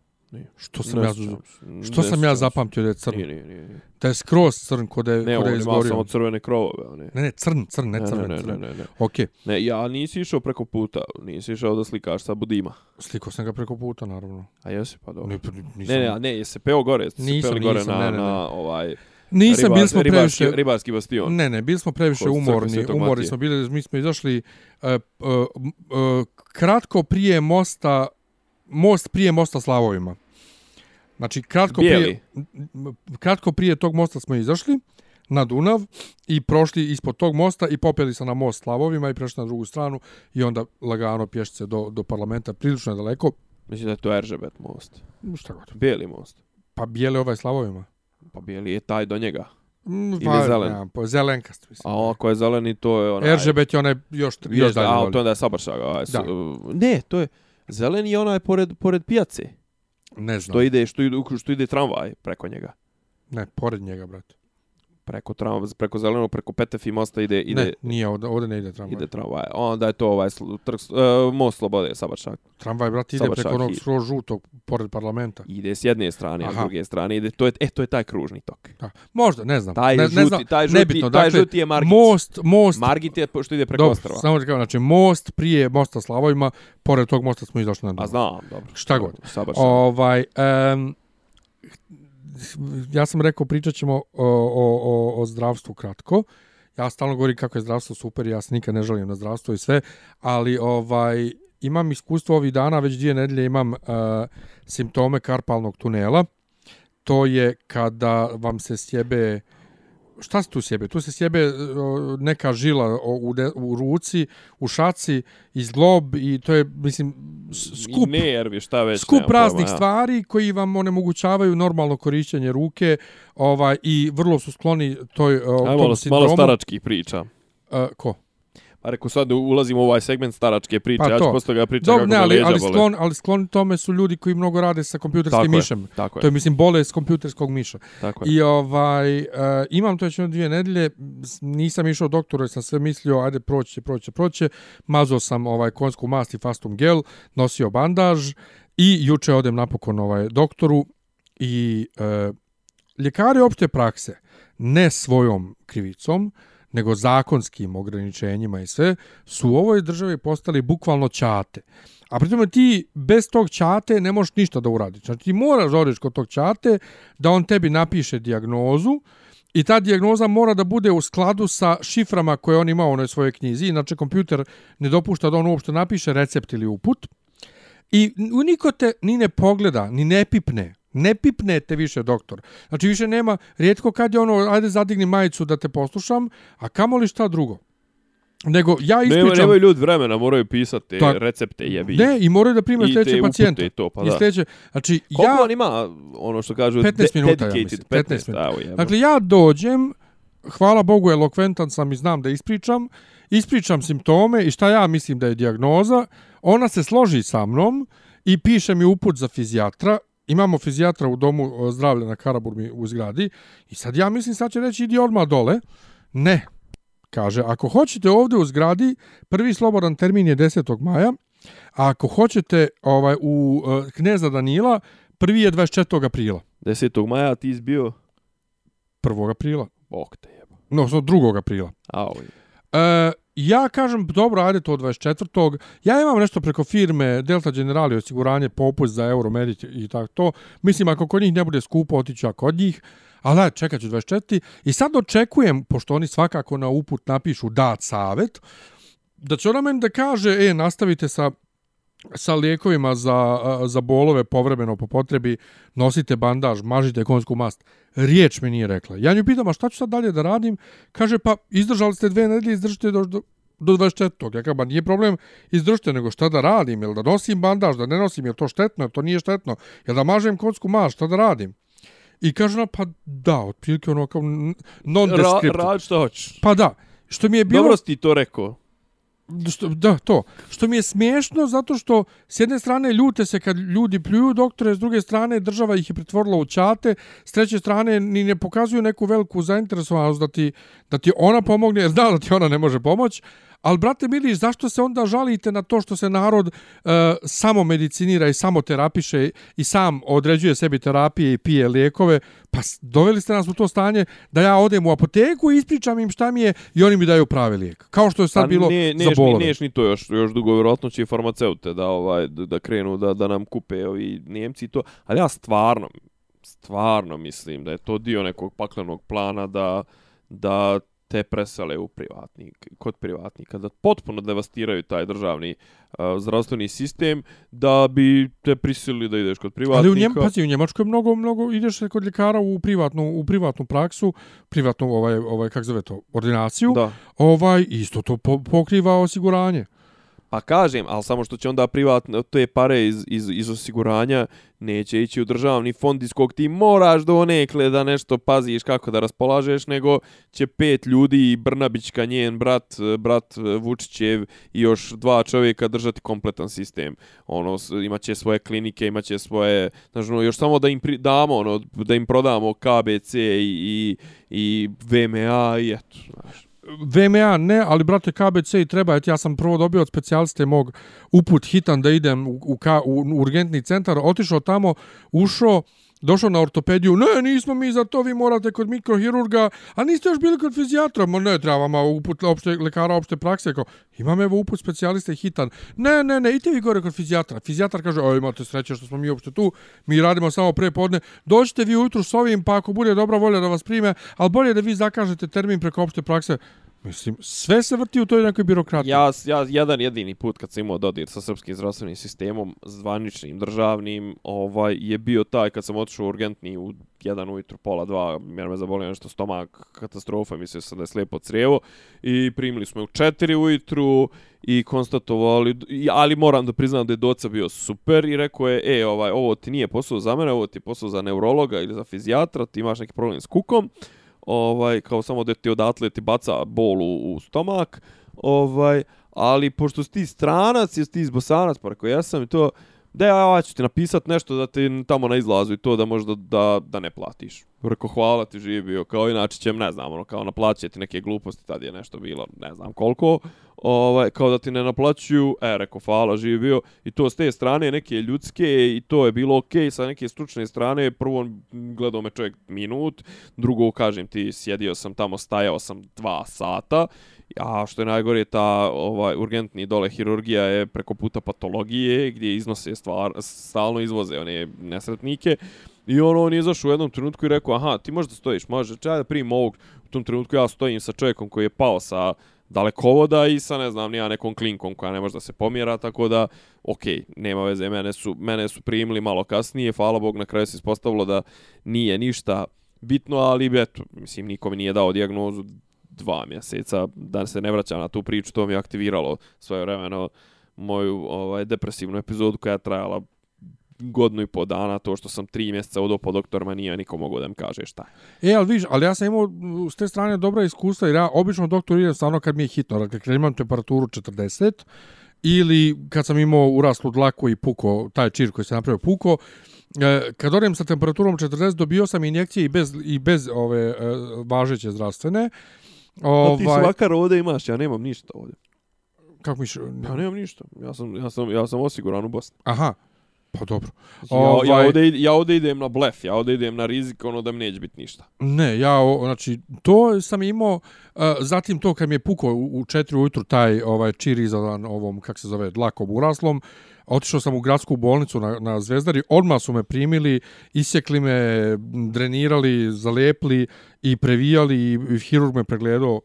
Što sam, Ne ja, sjećam što Ne sam ja zapamtio da je crn? Nije, nije, nije. nije. Da je skroz crn kod je, Ne, kod on ima izgorio. samo crvene krovove, one. Ne, ne, crn, crn, ne Ne, crven, ne, ne, crn. ne, ne. Okej, Ne, ja nisi išao preko puta, nisi išao da slikaš sa Budima. slikao sam ga preko puta, naravno. A jesi, pa dobro. Ne, nisam, Ne, ne, ne, jesi peo gore, se Nisam, peli gore nisam, na, ne, ne, ne. na ovaj... nisam bili smo ribarski, previše... ribarski bastion. Ne, ne, bili smo previše Kod umorni. Umorni smo bili, mi smo izašli uh, uh, uh, kratko prije mosta, most prije mosta Slavovima. Znači, kratko Bijeli. prije, kratko prije tog mosta smo izašli na Dunav i prošli ispod tog mosta i popeli se na most Slavovima i prešli na drugu stranu i onda lagano pješce do, do parlamenta, prilično je daleko. Mislim da je to Eržebet most. Šta god. Bijeli most. Pa bijele ovaj Slavovima. Pa bijeli je taj do njega. Mm, Ili pa, zelen? nemam pa zelenkast, mislim. A ako je zeleni, to je onaj... Eržebet je onaj još, još Još dalje. A, to onda je Sabaršaga. Ovaj, Da. su- Ne, to je... Zeleni je onaj pored, pored pijace. Ne znam. Što ide, što ide, što ide tramvaj preko njega. Ne, pored njega, brate. Preko tramvaj, preko zelenog, preko Petefi mosta ide, ide, Ne, nije, ovdje, ovdje ne ide tramvaj. ide tramvaj. Onda je to ovaj trg, uh, most Slobode, Sabaršak. Tramvaj, brate, ide Sabačak preko onog skroz žutog, pored parlamenta. Ide s jedne strane, a s Aha. druge strane ide, to je, e, to je taj kružni tok. Da. Možda, ne znam. Taj ne, žuti, ne znam, taj žuti, nebitno. taj Dakle, žuti je Margit. most, most, Margit je što ide preko dobro, ostrava. samo kažem, znači, most prije mosta Slavojima, pored tog mosta smo izašli na A Dunav. znam, dobro. Šta god. Sabaršak. Ovaj, um, ja sam rekao, pričat ćemo o, o, o, o zdravstvu kratko. Ja stalno govorim kako je zdravstvo super, ja se nikad ne žalim na zdravstvo i sve, ali ovaj imam iskustvo ovih dana, već dvije nedelje imam uh, simptome karpalnog tunela. To je kada vam se sjebe šta se tu sjebe? Tu se sjebe uh, neka žila u, de, u ruci, u šaci, iz glob i to je, mislim, skup I nervi, šta već. skup raznih ja. stvari koji vam onemogućavaju normalno korišćenje ruke ovaj i vrlo su skloni toj uh, Ajmo tom malo, sindromu. malo staračkih priča. Uh, ko? Pa rekao sad ulazimo u ovaj segment staračke priče, Pa ja ću posle toga pričati kako ne, ali, leđa ali, bole. sklon, ali skloni tome su ljudi koji mnogo rade sa kompjuterskim Tako je, mišem. Tako je, To je, mislim, bolest kompjuterskog miša. tako je. I ovaj, uh, imam to već dvije nedelje, nisam išao doktoru, jer sam sve mislio, ajde, proći će, proći će, proći. Mazao sam ovaj, konjsku mast i fastum gel, nosio bandaž i juče odem napokon ovaj, doktoru i uh, ljekari opšte prakse, ne svojom krivicom, nego zakonskim ograničenjima i sve, su u ovoj državi postali bukvalno ćate. A pritom ti bez tog ćate ne možeš ništa da uradiš. Znači ti moraš da odeš kod tog ćate da on tebi napiše dijagnozu i ta dijagnoza mora da bude u skladu sa šiframa koje on ima u onoj svojoj knjizi. Inače kompjuter ne dopušta da on uopšte napiše recept ili uput. I niko te ni ne pogleda, ni ne pipne. Ne pipne te više doktor. Znači više nema, rijetko kad je ono, ajde zadigni majicu da te poslušam, a kamoli šta drugo. Nego ja Nema, ispričam... nemaju ljudi vremena, moraju pisati te Tak. recepte jebi. Ne, i moraju da prime I te upute i to, pa I da. sljedeće, znači Koliko ja... on ima, ono što kažu, 15 de- minuta, ja mislim. 15, 15 minuta. evo jeba. Dakle, ja dođem, hvala Bogu, elokventan sam i znam da ispričam, ispričam simptome i šta ja mislim da je dijagnoza, ona se složi sa mnom i piše mi uput za fizijatra, imamo fizijatra u domu o, zdravlja na Karaburmi u zgradi i sad ja mislim sad će reći idi odmah dole. Ne. Kaže, ako hoćete ovdje u zgradi, prvi slobodan termin je 10. maja, a ako hoćete ovaj u uh, Kneza Danila, prvi je 24. aprila. 10. maja ti izbio, 1. aprila. bok te jeba. No, so 2. aprila. A ovo je. E, ja kažem, dobro, ajde to 24. Ja imam nešto preko firme Delta Generali osiguranje, popust za Euromedic i tako to. Mislim, ako kod njih ne bude skupo, otiću ja kod njih. Ali ajde, čekat ću 24. I sad očekujem, pošto oni svakako na uput napišu dat savet, da će ona meni da kaže, e, nastavite sa sa lijekovima za, za bolove povremeno po potrebi, nosite bandaž, mažite konjsku mast. Riječ mi nije rekla. Ja nju pitam, a šta ću sad dalje da radim? Kaže, pa izdržali ste dve nedelje, izdržite do, do, do 24. Ja kažem, nije problem izdržite, nego šta da radim? Jel da nosim bandaž, da ne nosim? Jel to štetno? Jel to nije štetno? Jel da mažem konjsku mast? Šta da radim? I kaže ona, pa da, otprilike ono kao non-descriptive. Ra, što hoćeš. Pa da, što mi je bilo... Dobro si ti to rekao. Što, da, to. Što mi je smiješno zato što s jedne strane ljute se kad ljudi pljuju doktore, s druge strane država ih je pretvorila u čate, s treće strane ni ne pokazuju neku veliku zainteresovanost da ti, da ti ona pomogne, jer zna da ti ona ne može pomoći, Ali, brate Miliš, zašto se onda žalite na to što se narod uh, samo medicinira i samo terapiše i sam određuje sebi terapije i pije lijekove? Pa doveli ste nas u to stanje da ja odem u apoteku i ispričam im šta mi je i oni mi daju pravi lijek. Kao što je sad pa, bilo ne, za bolove. Niješ ni to još, još dugo, vjerojatno će farmaceute da, ovaj, da krenu da, da nam kupe ovi Njemci to. Ali ja stvarno, stvarno mislim da je to dio nekog paklenog plana da da te presele u privatnik, kod privatnika, da potpuno devastiraju taj državni uh, zdravstveni sistem, da bi te prisilili da ideš kod privatnika. Ali u, Njem, pazi, u Njemačkoj mnogo, mnogo ideš kod ljekara u privatnu, u privatnu praksu, privatnu, ovaj, ovaj, kak zove to, ordinaciju, da. ovaj, isto to po, pokriva osiguranje. Pa kažem, ali samo što će onda privatno te pare iz, iz, iz osiguranja neće ići u državni fond iz kog ti moraš do onekle da nešto paziš kako da raspolažeš, nego će pet ljudi, Brnabićka, njen brat, brat e, Vučićev i još dva čovjeka držati kompletan sistem. Ono, imaće svoje klinike, imaće svoje, znači, ono, još samo da im pri, damo, ono, da im prodamo KBC i, i, i VMA i eto, znaš. VMA ne, ali brate KBC i treba, ja sam prvo dobio od specijaliste mog uput hitan da idem u, u, u, u urgentni centar, otišao tamo, ušao, došao na ortopediju, ne, nismo mi za to, vi morate kod mikrohirurga, a niste još bili kod fizijatra, ma ne, treba vama uput opšte, lekara opšte prakse, kao, imam evo uput specijaliste hitan, ne, ne, ne, idite vi gore kod fizijatra, fizijatar kaže, o, imate sreće što smo mi uopšte tu, mi radimo samo pre podne, dođite vi ujutru s ovim, pa ako bude dobra volja da vas prime, ali bolje da vi zakažete termin preko opšte prakse, Mislim, sve se vrti u toj nekoj birokratiji. Ja, ja, jedan jedini put kad sam imao dodir sa srpskim zdravstvenim sistemom, zvaničnim, državnim, ovaj, je bio taj kad sam otišao urgentni u jedan ujutru, pola dva, jer me zabolio nešto stomak, katastrofa, mislio sam da je slijepo crijevo, i primili smo u četiri ujutru i konstatovali, ali moram da priznam da je doca bio super i rekao je, e, ovaj, ovo ti nije posao za mene, ovo ti je posao za neurologa ili za fizijatra, ti imaš neki problem s kukom, ovaj kao samo da ti odatle ti baca bol u, u stomak, ovaj ali pošto si ti stranac, jesi ti izbosanac, pa rekao ja sam i to, da ja, ću ti napisat nešto da ti tamo na izlazu i to da možda da, da ne platiš. Rekao, hvala ti živi bio, kao inače ćem, ne znam, ono, kao naplaćati neke gluposti, tad je nešto bilo, ne znam koliko, ovaj, kao da ti ne naplaćuju, e, rekao, hvala, živi bio, i to s te strane neke ljudske, i to je bilo okej, okay, sa neke stručne strane, prvo gledao me čovjek minut, drugo, kažem ti, sjedio sam tamo, stajao sam dva sata, a što je najgore, ta ovaj, urgentni dole hirurgija je preko puta patologije, gdje iznose stvar, stalno izvoze one nesretnike, I on, on je izašao u jednom trenutku i rekao, aha, ti možda stojiš, može, čaj da primim ovog. U tom trenutku ja stojim sa čovjekom koji je pao sa dalekovoda i sa, ne znam, nija nekom klinkom koja ne može da se pomjera, tako da, okej, okay, nema veze, mene su, mene su primili malo kasnije, hvala Bog, na kraju se ispostavilo da nije ništa bitno, ali, eto, mislim, nikome nije dao dijagnozu dva mjeseca, da se ne vraćam na tu priču, to mi je aktiviralo svoje vremeno moju ovaj depresivnu epizodu koja je trajala godinu i po dana, to što sam tri mjeseca odao po doktorima, nije niko mogu da mi kaže šta je. E, ali viš, ali ja sam imao s te strane dobra iskustva, jer ja obično doktor idem stvarno kad mi je hitno, dakle, kad imam temperaturu 40, ili kad sam imao uraslu dlaku i puko, taj čir koji se napravio puko, e, kad odem sa temperaturom 40, dobio sam injekcije i bez, i bez ove e, važeće zdravstvene. Ovaj... A ti svakar ovdje imaš, ja nemam ništa ovdje. Kako miš? Ja nemam ništa. Ja sam, ja sam, ja sam osiguran u Bosni. Aha. Pa dobro. Ja, ovaj... ja, ovdje, ja ovdje idem na blef, ja ovdje idem na rizik, ono da mi neće biti ništa. Ne, ja, o, znači, to sam imao, uh, zatim to kad mi je pukao u, u četiri ujutru taj ovaj čir izadan ovom, kak se zove, dlakom uraslom, otišao sam u gradsku bolnicu na, na Zvezdari, odmah su me primili, isjekli me, drenirali, zalepli i previjali i hirurg me pregledao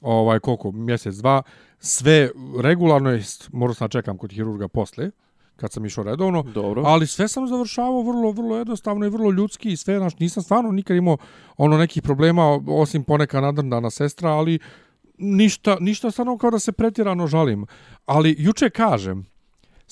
ovaj, koliko, mjesec, dva, sve regularno je, morao sam čekam kod hirurga posle, kad sam išao redovno. Dobro. Ali sve sam završavao vrlo, vrlo jednostavno i vrlo ljudski i sve, znaš, nisam stvarno nikad imao ono nekih problema, osim poneka nadrndana sestra, ali ništa, ništa stvarno kao da se pretjerano žalim. Ali juče kažem,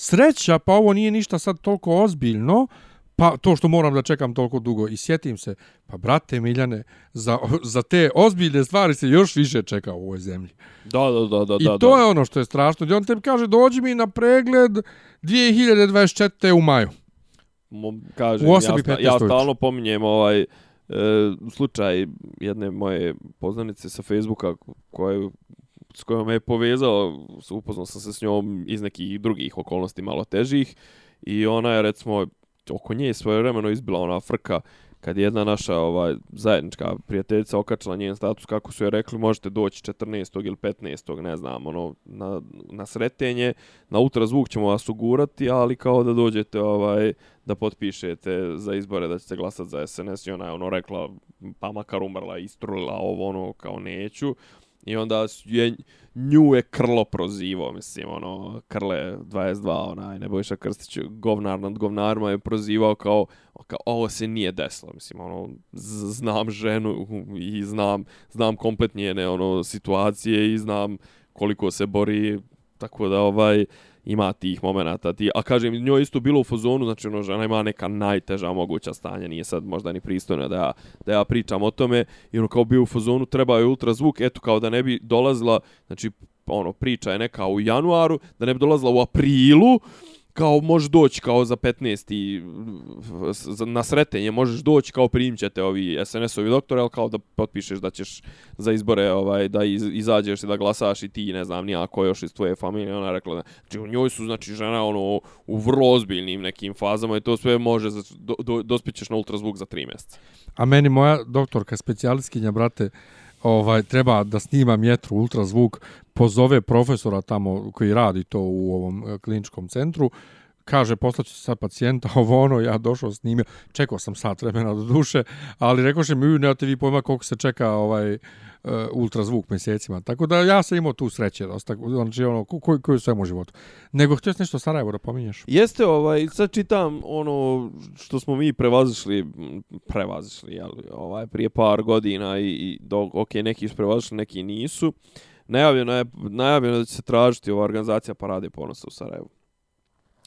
sreća, pa ovo nije ništa sad toliko ozbiljno, pa to što moram da čekam toliko dugo i sjetim se, pa brate Miljane, za, za te ozbiljne stvari se još više čeka u ovoj zemlji. Da, da, da, da. I to da. je ono što je strašno. I on tebi kaže, dođi mi na pregled 2024. u maju. Mo, kažem, U ja, 8 i sta, 15 ja stalno pominjem ovaj e, slučaj jedne moje poznanice sa Facebooka koje s kojom me je povezao, upoznao sam se s njom iz nekih drugih okolnosti malo težih i ona je recimo oko nje svoje vremeno izbila ona frka kad je jedna naša ovaj zajednička prijateljica okačila njen status kako su je rekli možete doći 14. ili 15. ne znam ono na, na sretenje na ultrazvuk ćemo vas ugurati ali kao da dođete ovaj da potpišete za izbore da ćete glasati za SNS i ona je ono rekla pa makar umrla istrulila ovo ono kao neću I onda su- je, nju je Krlo prozivao, mislim, ono, Krle 22, onaj, Nebojša Krstić, govnar nad govnarima je prozivao kao, kao, ovo se nije desilo, mislim, ono, znam ženu i znam, znam komplet njene, ono, situacije i znam koliko se bori, tako da, ovaj, ima tih momenata. Ti, a kažem, njoj isto bilo u fazonu, znači ono, žena ima neka najteža moguća stanja, nije sad možda ni pristojno da ja, da ja pričam o tome, i ono kao bio u fazonu, treba je ultrazvuk, eto kao da ne bi dolazila, znači ono, priča je neka u januaru, da ne bi dolazila u aprilu, kao možeš doći kao za 15. i na sretenje možeš doći kao primit ćete ovi SNS-ovi doktore, ali kao da potpišeš da ćeš za izbore ovaj da iz, izađeš i da glasaš i ti ne znam ni ako još iz tvoje familije ona rekla da znači u njoj su znači žena ono u vrlo ozbiljnim nekim fazama i to sve može za, do, do, dospićeš na ultrazvuk za 3 mjeseca. A meni moja doktorka, specijalistkinja, brate, ovaj, treba da snima jetru ultrazvuk, pozove profesora tamo koji radi to u ovom e, kliničkom centru, kaže poslaću sad pacijenta, ovo ono, ja došao snimio, čekao sam sat vremena do duše, ali rekoše mi, ne nemate vi pojma koliko se čeka ovaj uh, ultrazvuk mjesecima. Tako da ja sam imao tu sreće, dosta, znači ono, ko- koji, koji u životu. Nego htio sam nešto Sarajevo da pominješ. Jeste ovaj sad čitam ono što smo mi prevazišli prevazišli jel, ovaj prije par godina i, i do ok neki su prevazišli neki nisu. Najavljeno je najavljeno je da će se tražiti ova organizacija Parade ponosa u Sarajevu.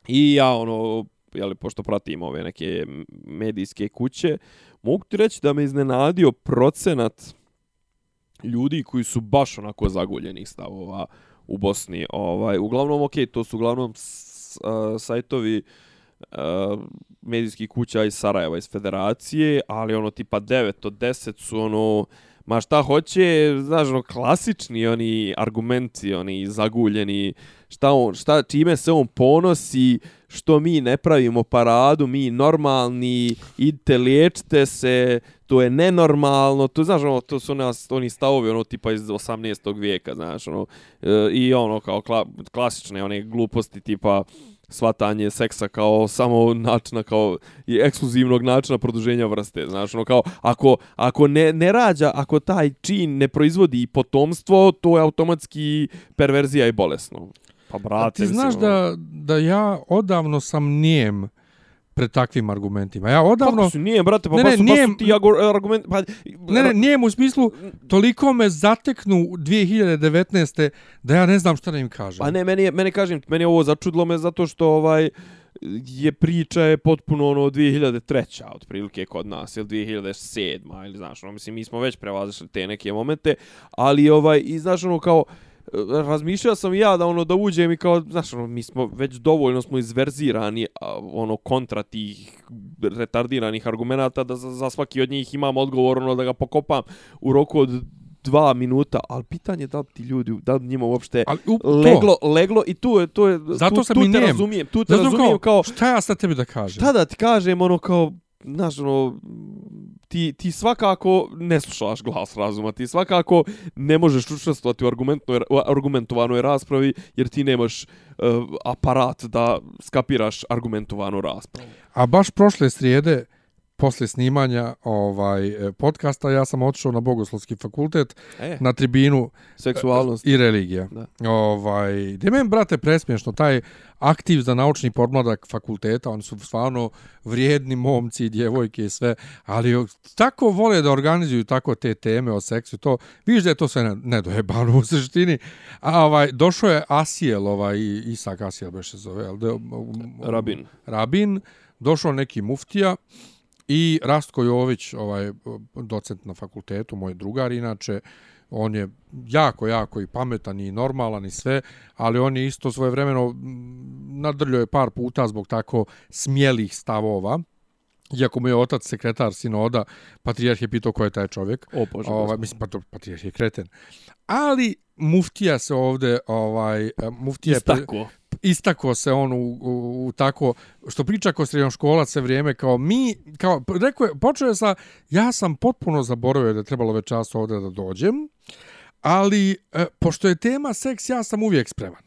I ja ono jeli, pošto pratim ove neke medijske kuće, mogu ti reći da me iznenadio procenat ljudi koji su baš onako zaguljenih stavova u Bosni. Ovaj, uglavnom, ok, to su uglavnom s, a, sajtovi a, medijskih kuća iz Sarajeva, iz Federacije, ali ono tipa 9 od 10 su ono, ma šta hoće, znaš, ono, klasični oni argumenti, oni zaguljeni, šta on, šta, čime se on ponosi, što mi ne pravimo paradu, mi normalni, idite liječite se, to je nenormalno, to znaš ono, to su nas oni stavovi ono tipa iz 18. vijeka, znaš, ono e, i ono kao kla, klasične one gluposti tipa svatanje seksa kao samo načina kao i ekskluzivnog načina produženja vrste, znaš, ono kao ako ako ne ne rađa, ako taj čin ne proizvodi potomstvo, to je automatski perverzija i bolesno. Pa brate, A ti znaš mislim, ono- da, da ja odavno sam nijem pred takvim argumentima. Ja odavno... Kako su, nije, brate, pa Ne, ne, ne, baš, su, nije- su ti agor- argumenti, pa... Ne, ne, nijem u smislu, toliko me zateknu 2019. da ja ne znam šta da im kažem. Pa ne, meni, je, meni kažem, meni ovo začudlo me zato što ovaj je priča je potpuno ono 2003. otprilike kod nas ili 2007. ili znaš, ono, mislim, mi smo već prevazišli te neke momente, ali ovaj, i znaš, ono, kao, razmišljao sam i ja da ono da uđem i kao znaš ono mi smo već dovoljno smo izverzirani a, ono kontra tih retardiranih argumenata da za, za svaki od njih imam odgovor ono da ga pokopam u roku od dva minuta, ali pitanje je da li ti ljudi, da li njima uopšte Ali, u, to. leglo, leglo i tu je, to je, Zato tu, sam tu te nijem. razumijem, tu te Zato razumijem kao, Šta ja sad tebi da kažem? šta da ti kažem, ono kao, znaš, ono, ti, ti svakako ne slušaš glas razuma, ti svakako ne možeš učestvovati u, u argumentovanoj raspravi, jer ti nemaš uh, aparat da skapiraš argumentovanu raspravu. A baš prošle srijede posle snimanja ovaj e, podcasta ja sam otišao na Bogoslovski fakultet E, na tribinu seksualnost. i religija. Da. Ovaj, gdje meni, brate, presmiješno, taj aktiv za naučni podmladak fakulteta, oni su stvarno vrijedni momci i djevojke i sve, ali tako vole da organizuju tako te teme o seksu, to, vidiš da je to sve ne- nedojebano u suštini. A ovaj, došao je Asiel, ovaj, Isak Asiel beše zove, da, Rabin. Rabin, došao neki muftija i Rastko Jović, ovaj docent na fakultetu, moj drugar inače, on je jako, jako i pametan i normalan i sve, ali on je isto svoje vremeno nadrljao je par puta zbog tako smjelih stavova. Iako mu je otac sekretar sinoda, patrijarh je pitao ko je taj čovjek. O, Bože, Ovaj, gospod. mislim, pa to patrijarh je kreten. Ali muftija se ovde, ovaj, muftija je... Istako. Istako se on u, u, u tako što priča ko srednjoškolac sve vrijeme kao mi kao rekao je počeo je sa ja sam potpuno zaboravio da je trebalo večeras ovdje da dođem ali e, pošto je tema seks ja sam uvijek spreman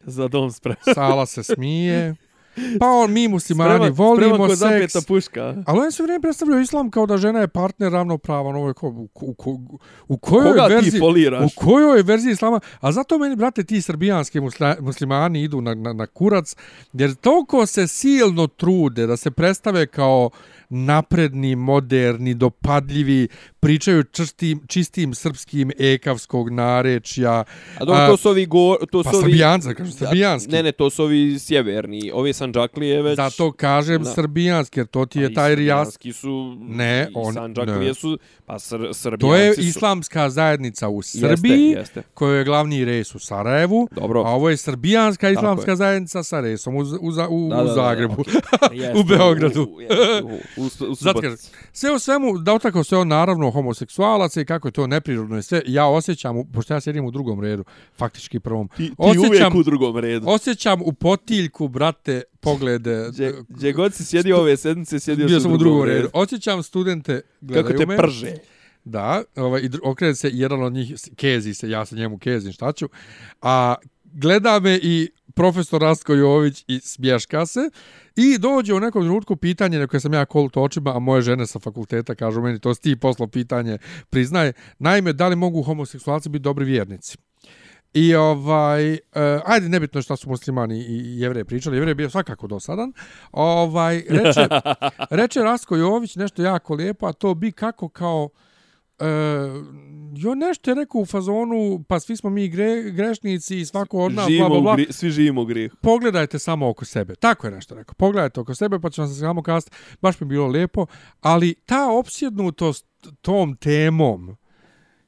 Za dom sprem. sala se smije pa on mi muslimani Spreman- volimo spreman ko seks zapeta puška. Ali on sve vrijeme predstavljao islam kao da žena je partner ravnopravan. Ovo je kao, u, u, u, u kojoj Koga ti verziji, foliraš? U kojoj verziji islama? A zato meni, brate, ti srbijanski musla, muslimani idu na, na, na kurac, jer toliko se silno trude da se predstave kao napredni, moderni, dopadljivi, pričaju čistim, čistim srpskim ekavskog narečja. A dobro, to su ovi go, to Pa su ovi srbijanca, kažem, srbijanski. Ne, ne, to su ovi sjeverni. Ovi Sanđaklije već Zato kažem Da. srbijanski, jer to ti je taj rijas... srbijanski su Ne, on- Sanđaklije ne. su pa sr, srbijanci To je su. islamska zajednica u Srbiji, Jeste, jeste. kojoj je glavni res u Sarajevu, Dobro. a ovo je srbijanska Tako islamska je. zajednica sa resom u, u, u, Da, da, u da, Zagrebu. okej. Jeste, U Beogradu. U, u, u, u, u, Zato kažem, sve u svemu, da otako se on naravno homoseksualac i kako je to neprirodno i sve, ja osjećam, pošto ja sjedim u drugom redu, faktički prvom, Ti, ti Osjećam- uvijek u drugom redu. osjećam u potiljku, brate, poglede, Gdje, gdje god si sjedio ove sedmice, sjedio bio sam u drugom redu. Osjećam studente, gledaju Kako te me. prže. Da, ovaj, i okrene se jedan od njih, kezi se, ja se njemu kezim, šta ću. A gleda me i profesor Rastko Jović i smješka se. I dođe u nekom trenutku pitanje na koje sam ja kolut očima, a moje žene sa fakulteta kažu meni, to si ti poslo pitanje, priznaje. Naime, da li mogu homoseksualci biti dobri vjernici? I ovaj, uh, ajde, nebitno je šta su muslimani i jevreji pričali, jevrej je bio svakako dosadan. Ovaj, reče, reče Rasko Jović nešto jako lijepo, a to bi kako kao, uh, jo nešto je rekao u fazonu, pa svi smo mi gre, grešnici i svako od nas, bla, Živimo bla, bla. gri, svi živimo u. Pogledajte samo oko sebe. Tako je nešto rekao. Pogledajte oko sebe, pa ću vam se samo kazati, baš mi bilo lijepo. Ali ta opsjednutost tom temom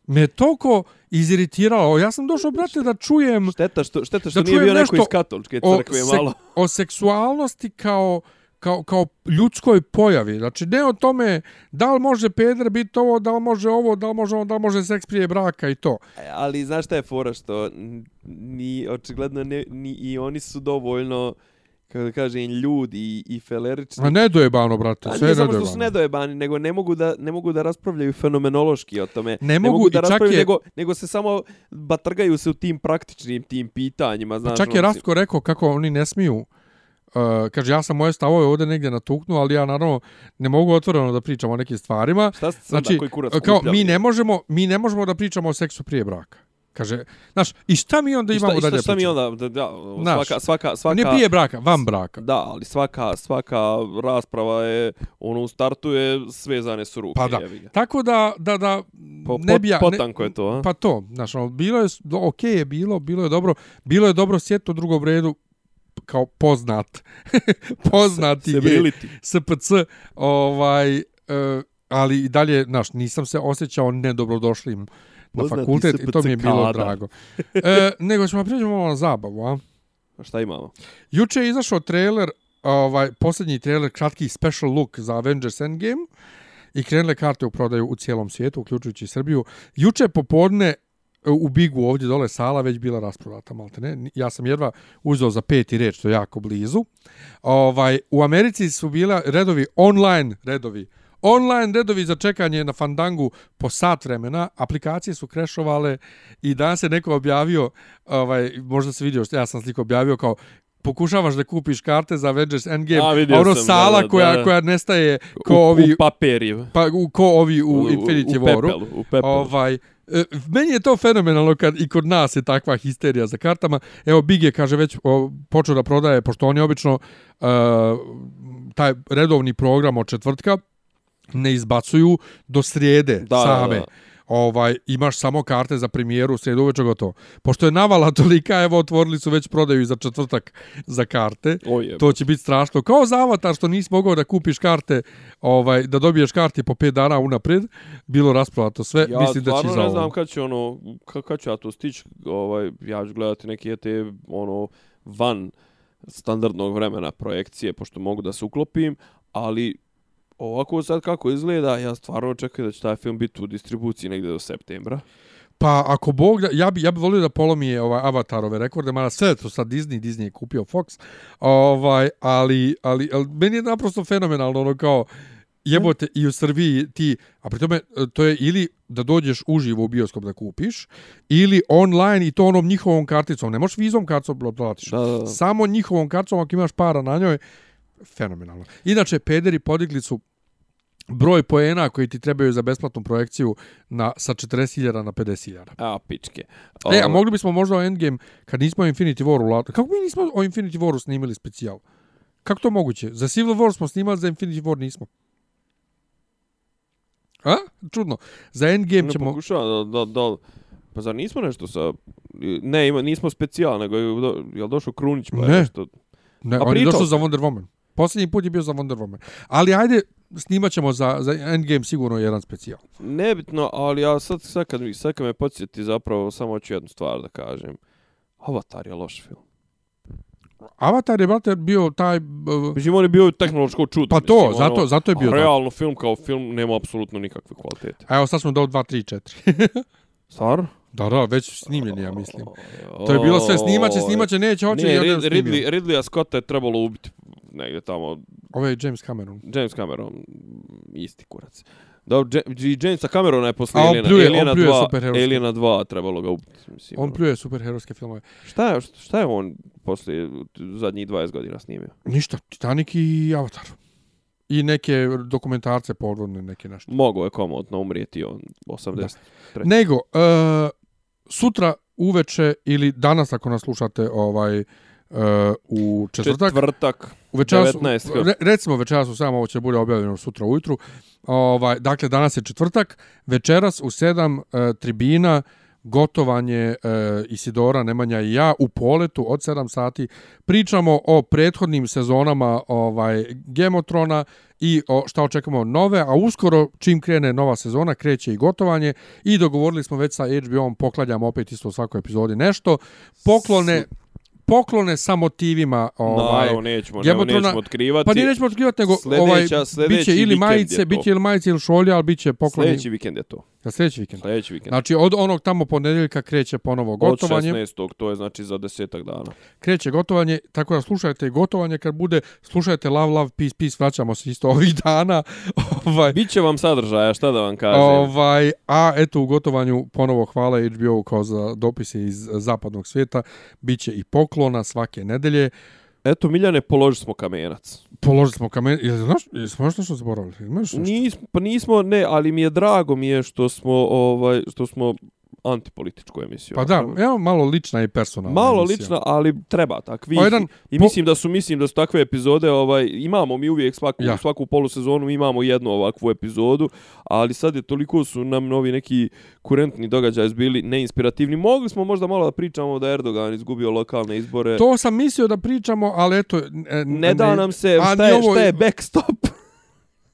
me toliko iziritiralo. Ja sam došao, brate, da čujem Šteta što, šteta što Da nije bio neko iz katoličke o, crkve sek- malo. o seksualnosti kao kao, kao ljudskoj pojavi. Znači, ne o tome da li može peder biti ovo, da li može ovo, da li može ovo, da li može seks prije braka i to. E, Ali znaš šta je fora što ni očigledno ne, ni i oni su dovoljno kako da kažem ljudi i, i felerični. A ne dojebano, brate, sve ne je samo što su nedojebano. nedojebani, nego ne mogu da ne mogu da raspravljaju fenomenološki o tome. Ne mogu, da i čak raspravljaju, je- nego, nego se samo batrgaju se u tim praktičnim tim pitanjima. Znaš, Pa čak je ono, Rastko rekao kako oni ne smiju Uh, kaže, ja sam moje stavove ovdje negdje natuknuo, ali ja naravno ne mogu otvoreno da pričam o nekim stvarima. Šta ste Znači, koji kurac kao mi ne možemo, mi ne možemo da pričamo o seksu prije braka. Kaže, znaš, i šta mi onda I šta, imamo i šta, dalje šta mi onda, da, da, Znaš, svaka, svaka, svaka, Ne prije braka, van braka. Da, ali svaka, svaka rasprava je, ono u startu je svezane su ruke. Pa da. jebi ga. Tako da, da, da, Po, ne bi ja... potanko je to, a? Pa to, znaš, ono, bilo je, ok je bilo, bilo je dobro, bilo je dobro sjeti u drugom redu kao poznat, poznati briliti. SPC, ovaj, uh, ali i dalje, znaš, nisam se osjećao nedobrodošlim na fakultet i to mi je bilo kadar. drago. E, nego ćemo prijeđemo malo na zabavu, a? A šta imamo? Juče je izašao trailer, ovaj, posljednji trailer, kratki special look za Avengers Endgame i krenule karte u prodaju u cijelom svijetu, uključujući Srbiju. Juče popodne e, u Bigu ovdje dole sala već bila rasprodata, malte ne. Ja sam jedva uzeo za peti reč, to je jako blizu. Ovaj, u Americi su bila redovi online redovi online redovi za čekanje na Fandangu po sat vremena, aplikacije su krešovale i danas je neko objavio, ovaj, možda se vidio, ja sam sliko objavio kao pokušavaš da kupiš karte za Avengers Endgame, A, a, ono sam, sala da, da, koja, da. koja nestaje ko u, ovi, u paperi. pa, u, ko ovi u, Infinity u, Waru. pepelu, u pepelu. Ovaj, e, meni je to fenomenalno kad i kod nas je takva histerija za kartama. Evo, Big je, kaže, već o, počeo da prodaje, pošto oni obično uh, taj redovni program od četvrtka ne izbacuju do srijede Da, same. da, da. Ovaj, imaš samo karte za premijeru, srijedu uveče gotovo. Pošto je navala tolika, evo, otvorili su već prodaju i za četvrtak za karte. To će biti strašno. Kao za avatar što nisi mogao da kupiš karte, ovaj, da dobiješ karte po 5 dana unapred, bilo rasprodato sve, Ja mislim da će za ne ovo. znam kad će ono, kad, ću ja to stići, ovaj, ja ću gledati neke te, ono, van standardnog vremena projekcije, pošto mogu da se uklopim, ali ovako sad kako izgleda, ja stvarno očekujem da će taj film biti u distribuciji negdje do septembra. Pa ako Bog da, ja bi ja bi volio da polomi ovaj Avatarove rekorde, mada sve je to sad Disney, Disney je kupio Fox. Ovaj, ali, ali, ali meni je naprosto fenomenalno ono kao jebote i u Srbiji ti, a pri tome e, to je ili da dođeš uživo u bioskop da kupiš, ili online i to onom njihovom karticom. Ne možeš vizom karticom platiš. Da, da, da. Samo njihovom karticom ako imaš para na njoj, fenomenalno. Inače, pederi podigli su broj poena koji ti trebaju za besplatnu projekciju na, sa 40.000 na 50.000. A, pičke. E, a mogli bismo možda o Endgame, kad nismo o Infinity Waru, kako mi nismo o Infinity Waru snimili specijal? Kako to moguće? Za Civil War smo snimali, za Infinity War nismo. A? Čudno. Za Endgame Ne ćemo... pokušavam da, da, da, pa zar nismo nešto sa, ne, ima, nismo specijal, nego je, do, je došao Krunić pa je Ne. nešto, Ne, A on je pričao došao si. za Wonder Woman. Posljednji put je bio za Wonder Woman. Ali ajde, snimat ćemo za, za Endgame sigurno jedan specijal. Nebitno, ali ja sad, sad, kad, mi- sad kad me podsjeti zapravo, samo hoću jednu stvar da kažem. Avatar je loš film. Avatar je, brate, bio taj... uh, Mislim, on je bio tehnološko čudo. Pa to, mislim, zato, zato je bio realno film kao film nema apsolutno nikakve kvalitete. A evo sad smo dao 2, 3, 4. Stvarno? da, da, već snimljeni, ja mislim. To je bilo sve snimaće, snimaće, neće, hoće Ne, i Rid, odem Ridley, Ridleya Scotta je trebalo ubiti negdje tamo. Ovo je James Cameron. James Cameron, isti kurac. Da, i Jamesa Camerona je posle A on Aliena, pljuje- Aliena, pljuje 2, superherojske. Aliena 2 trebalo ga ubiti. Mislim, On ono. pljuje superherojske filmove. Šta je, šta je on posle zadnjih 20 godina snimio? Ništa, Titanic i Avatar. I neke dokumentarce podvodne, neke nešto. Mogo je komotno umrijeti on 80. Treći. Nego, uh, sutra uveče ili danas ako nas slušate ovaj uh, u četvrtak, Četvrtak. U večeras, 19. re, recimo večeras u samo ovo će bude objavljeno sutra ujutru. Ovaj, dakle, danas je četvrtak, večeras u 7 uh, tribina gotovanje uh, Isidora, Nemanja i ja u poletu od 7 sati. Pričamo o prethodnim sezonama ovaj Gemotrona i o šta očekujemo nove, a uskoro čim krene nova sezona kreće i gotovanje i dogovorili smo već sa HBO-om poklanjamo opet isto u svakoj epizodi nešto. Poklone poklone sa motivima ovaj Naravno, nećemo, Gemotrona- nećemo otkrivati. Pa nije nećemo otkrivati, nego Sljedeća- ovaj, biće ili vikend majice, biće ili majice ili šolja, ali biće pokloni Sljedeći vikend je to. Za sljedeći vikend. Sljedeći vikend. Znači, od onog tamo ponedeljka kreće ponovo gotovanje. Od 16. to je znači za desetak dana. Kreće gotovanje, tako da slušajte gotovanje kad bude, slušajte Love, Love, Peace, Peace, vraćamo se isto ovih dana. ovaj, Biće vam sadržaja, šta da vam kažem. Ovaj, a eto u gotovanju ponovo hvala HBO kao za dopise iz zapadnog svijeta. Biće i poklona svake nedelje. Eto, Miljane, položi smo kamenac. Položili smo kamen... Jel znaš, jesmo još nešto zaboravili? Imaš nešto? Nismo, pa nismo, ne, ali mi je drago mi je što smo, ovaj, što smo antipolitičku emisiju. Pa da, evo malo lična i personalna. Malo emisija. lična, ali treba takvi. O, jedan I po- mislim da su mislim da su takve epizode, ovaj imamo mi uvijek svaku Ja. svaku polusezonu imamo jednu ovakvu epizodu, ali sad je toliko su nam novi neki kurentni događaji bili neinspirativni. Mogli smo možda malo da pričamo da Erdogan izgubio lokalne izbore. To sam mislio da pričamo, ali eto... e, ne da nam se šta je, ovo- šta je backstop.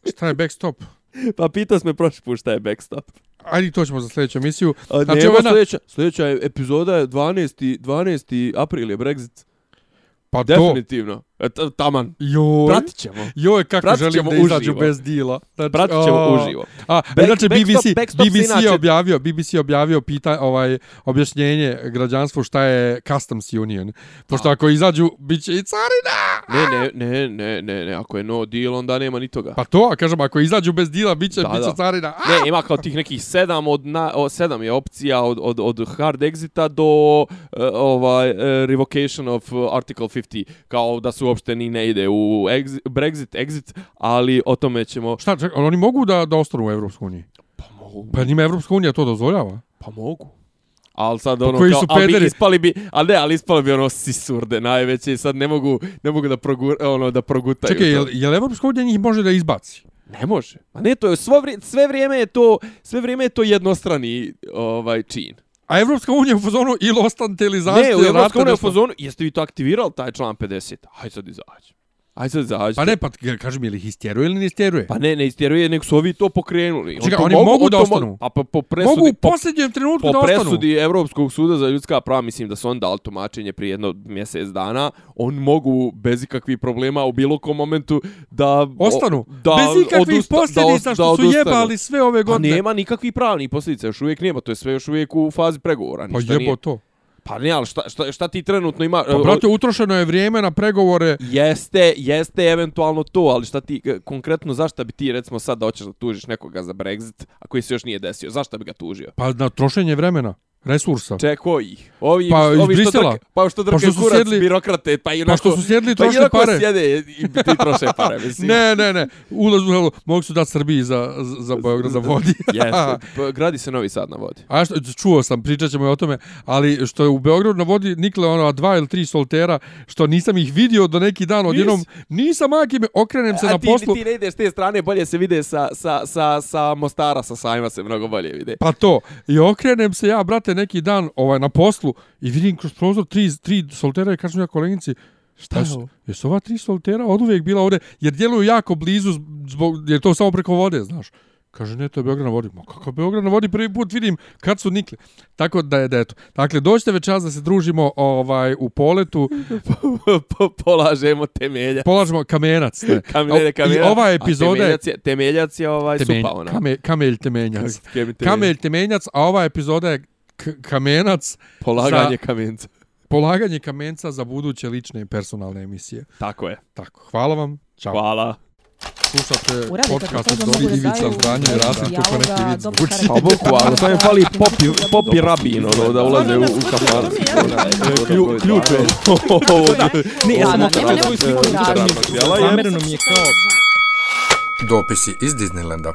Šta je backstop? pa pitao smo me prošli put šta je backstop. Ajde, to ćemo za sljedeću emisiju. A Znači, znači, ovo je na- sljedeća, sljedeća je epizoda je 12. 12. april je Brexit. Pa to, Definitivno. T- Taman. Joj. Pratit ćemo. Joj, kako Pratit želim da izađu uživo. bez dila. Znači, Pratit ćemo o, uživo. A, Back- backstop- BBC, backstop BBC je objavio, BBC je objavio pita, ovaj, objašnjenje građanstvu šta je Customs Union. Pošto ako izađu, bit će i carina. Ne, ne, ne, ne, ne, ne, ako je no deal, onda nema ni toga. Pa to, a kažem, ako izađu bez dila, bit će, Da, bit će da. carina. A! Ne, ima kao tih nekih sedam od, na, o, sedam je opcija od, od, od hard exita do uh, ovaj uh, revocation of article 50 kao da se uopšte ni ne ide u exit, Brexit, exit, ali o tome ćemo Šta, ček, ali oni mogu da, da ostanu u Evropskoj uniji? pa mogu, Pa njima Evropska unija to dozvoljava. pa mogu. Al sad Pa ono koji kao, su ali bi pederi? ispali bi, al ne, ali ispali bi ono sisurde najveće i sad ne mogu, ne mogu da progur, ono da progutaju. Čekaj, jel, jel Evropska unija njih može da izbaci? Ne može. Ma ne, to je svo sve vrijeme je to, sve vrijeme je to jednostrani ovaj čin. A Evropska unija u fazonu ili ostanite ili zaštite Ne, u Evropskom rata, uniju u fazonu, jeste vi to aktivirali taj član 50? Hajde sad izađi. Hajde sad izađi. Pa ne, pa kaži mi, ili ih istjeruje ili ne istjeruje? Pa ne, ne istjeruje, nego su ovi to pokrenuli. Čekaj, to oni mogu da to mo- ostanu? Pa po, po presudi, mogu u po, posljednjem trenutku po da ostanu. presudi Evropskog suda za ljudska prava, mislim da su on dali tumačenje prije jedno mjesec dana, on mogu bez ikakvih problema u bilo kom momentu da... Ostanu. Da Bez ikakvih odusta- posljedica da, što su odustanu. jebali sve ove Pa godine. nema nikakvih pravnih posljedica, još uvijek nema, to je sve još uvijek u fazi pregovora. Pa ništa jebo nije. to. Pa ne, ali šta, šta, šta ti trenutno ima... Pa brate, utrošeno je vrijeme na pregovore. Jeste, jeste eventualno to, ali šta ti, e, konkretno zašto bi ti recimo sad da hoćeš da tužiš nekoga za Brexit, a koji se još nije desio, zašto bi ga tužio? Pa na trošenje vremena, resursa. Če, koji? Ovi, Pa iz ovi što Brisela. drke, pa što Pa drke što su kurac sjedli- birokrate, pa i onako... Pa što su sjedli i pa trošili inako pare. sjede i ti troše pare, mislim. Ne, ne, ne. Ulaz u helu, mogu su dati Srbiji za, za, Beograd za vodi. Jeste, pa gradi se Novi Sad na vodi. A što, čuo sam, pričat ćemo i o tome, ali što je u Beogradu na vodi nikle ono dva ili tri soltera, što nisam ih vidio do neki dan, odjednom nisam aki me, okrenem se a na ti, poslu. ti ne ideš te strane, bolje se vide sa, sa, sa, sa Mostara, sa sajma se mnogo bolje vide. Pa to, i okrenem se ja, brate, neki dan ovaj, na poslu i vidim kroz prozor tri, tri soltera i kažem ja koleginici, šta je ovo? Jesu ova tri soltera od uvijek bila ovdje, jer djeluju jako blizu, zbog, jer to samo preko vode, znaš. Kaže, ne, to je Beograd na vodi. Ma kako Beograd na vodi, prvi put vidim kad su nikli. Tako da je, da eto. Dakle, dođite večeras da se družimo ovaj, u poletu, Po- Polažemo temelja. polažemo kamenac. Ne. Kamene, I kamera. ova epizoda je temeljac je, temeljac je ovaj temenj, supa ona. kame, kamelj temenjac. Kamelj temeljac. Temenjac, a ova epizoda je kamenac, Polaganje za- kamenca. polaganje kamenca za buduće lične i personalne emisije. Tako je. Tako, hvala vam. Ćao. Hvala. Slušate U podcast od Dobri da Ivica daju Zdanje i Rasim kako neki vid zvuči. Pa boku, ali samo im fali popi, popi rabin, ono, da ulaze u, u. Klju- Ključ je. Ne, ja sam svoj svoj rad. Zamereno mi je kao... Dopisi iz Disneylanda.